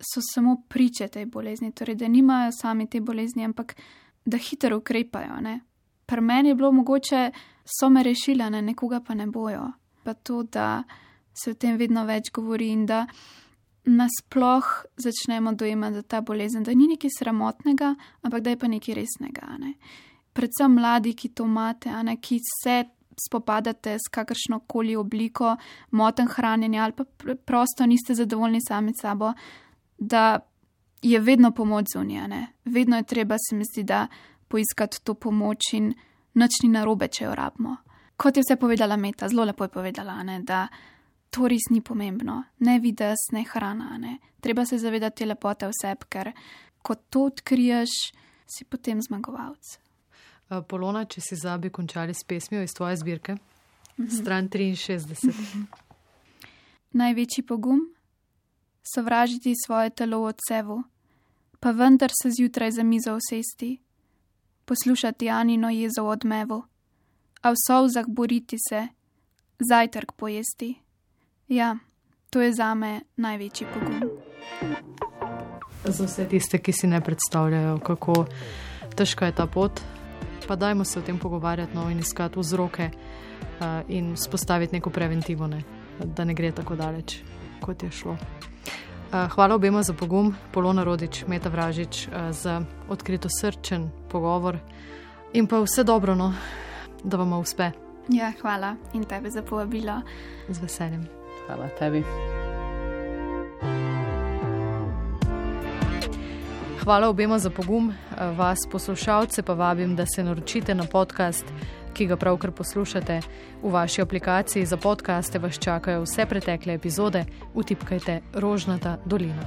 so samo priče tej bolezni, torej da nimajo sami te bolezni, ampak da hitro ukrepajo. Pri meni je bilo mogoče, so me rešile, ne? nekoga pa ne bojo. Pa to, da se o tem vedno več govori in da nasploh začnemo dojemati, da ta bolezen, da ni nekaj sramotnega, ampak da je pa nekaj resnega. Ne? Predvsem mladi, ki to imate, ne? ki se spopadate s kakršno koli obliko moten hranjenja ali pa prosto niste zadovoljni sami s sabo, da je vedno pomoč zunija. Vedno je treba, se mi zdi, da poiskati to pomoč in nič ni narobe, če jo rabimo. Kot je vse povedala Meta, zelo lepo je povedala, ne? da to res ni pomembno, ne vides, ne hrana. Ne. Treba se zavedati lepote vseb, ker ko to odkriješ, si potem zmagovalec. Polona, če si zabi končali s pesmijo iz tvoje zbirke, mhm. stran 63. Mhm. Največji pogum? Sovražiti svoje telo od sevu, pa vendar se zjutraj za mizo usesti, poslušati Anino jezo odmevu, a v solzah boriti se, zajtrk pojesti. Ja, to je za me največji pogum. Za vse tiste, ki si ne predstavljajo, kako težka je ta pot, pa dajmo se o tem pogovarjati no, in iskati vzroke uh, in spostaviti neko preventivo, ne, da ne gre tako daleč, kot je šlo. Uh, hvala obema za pogum, Polona Rodič, Meta Vražič, uh, za odkrito srčen pogovor in pa vse dobro, no, da vam uspe. Ja, hvala in tebi za povabilo. Z veseljem. Hvala tebi. Hvala obema za pogum, vas poslušalce pa vabim, da se naročite na podcast, ki ga pravkar poslušate. V vaši aplikaciji za podkaste vas čakajo vse pretekle epizode, utipkajte Rožnata dolina.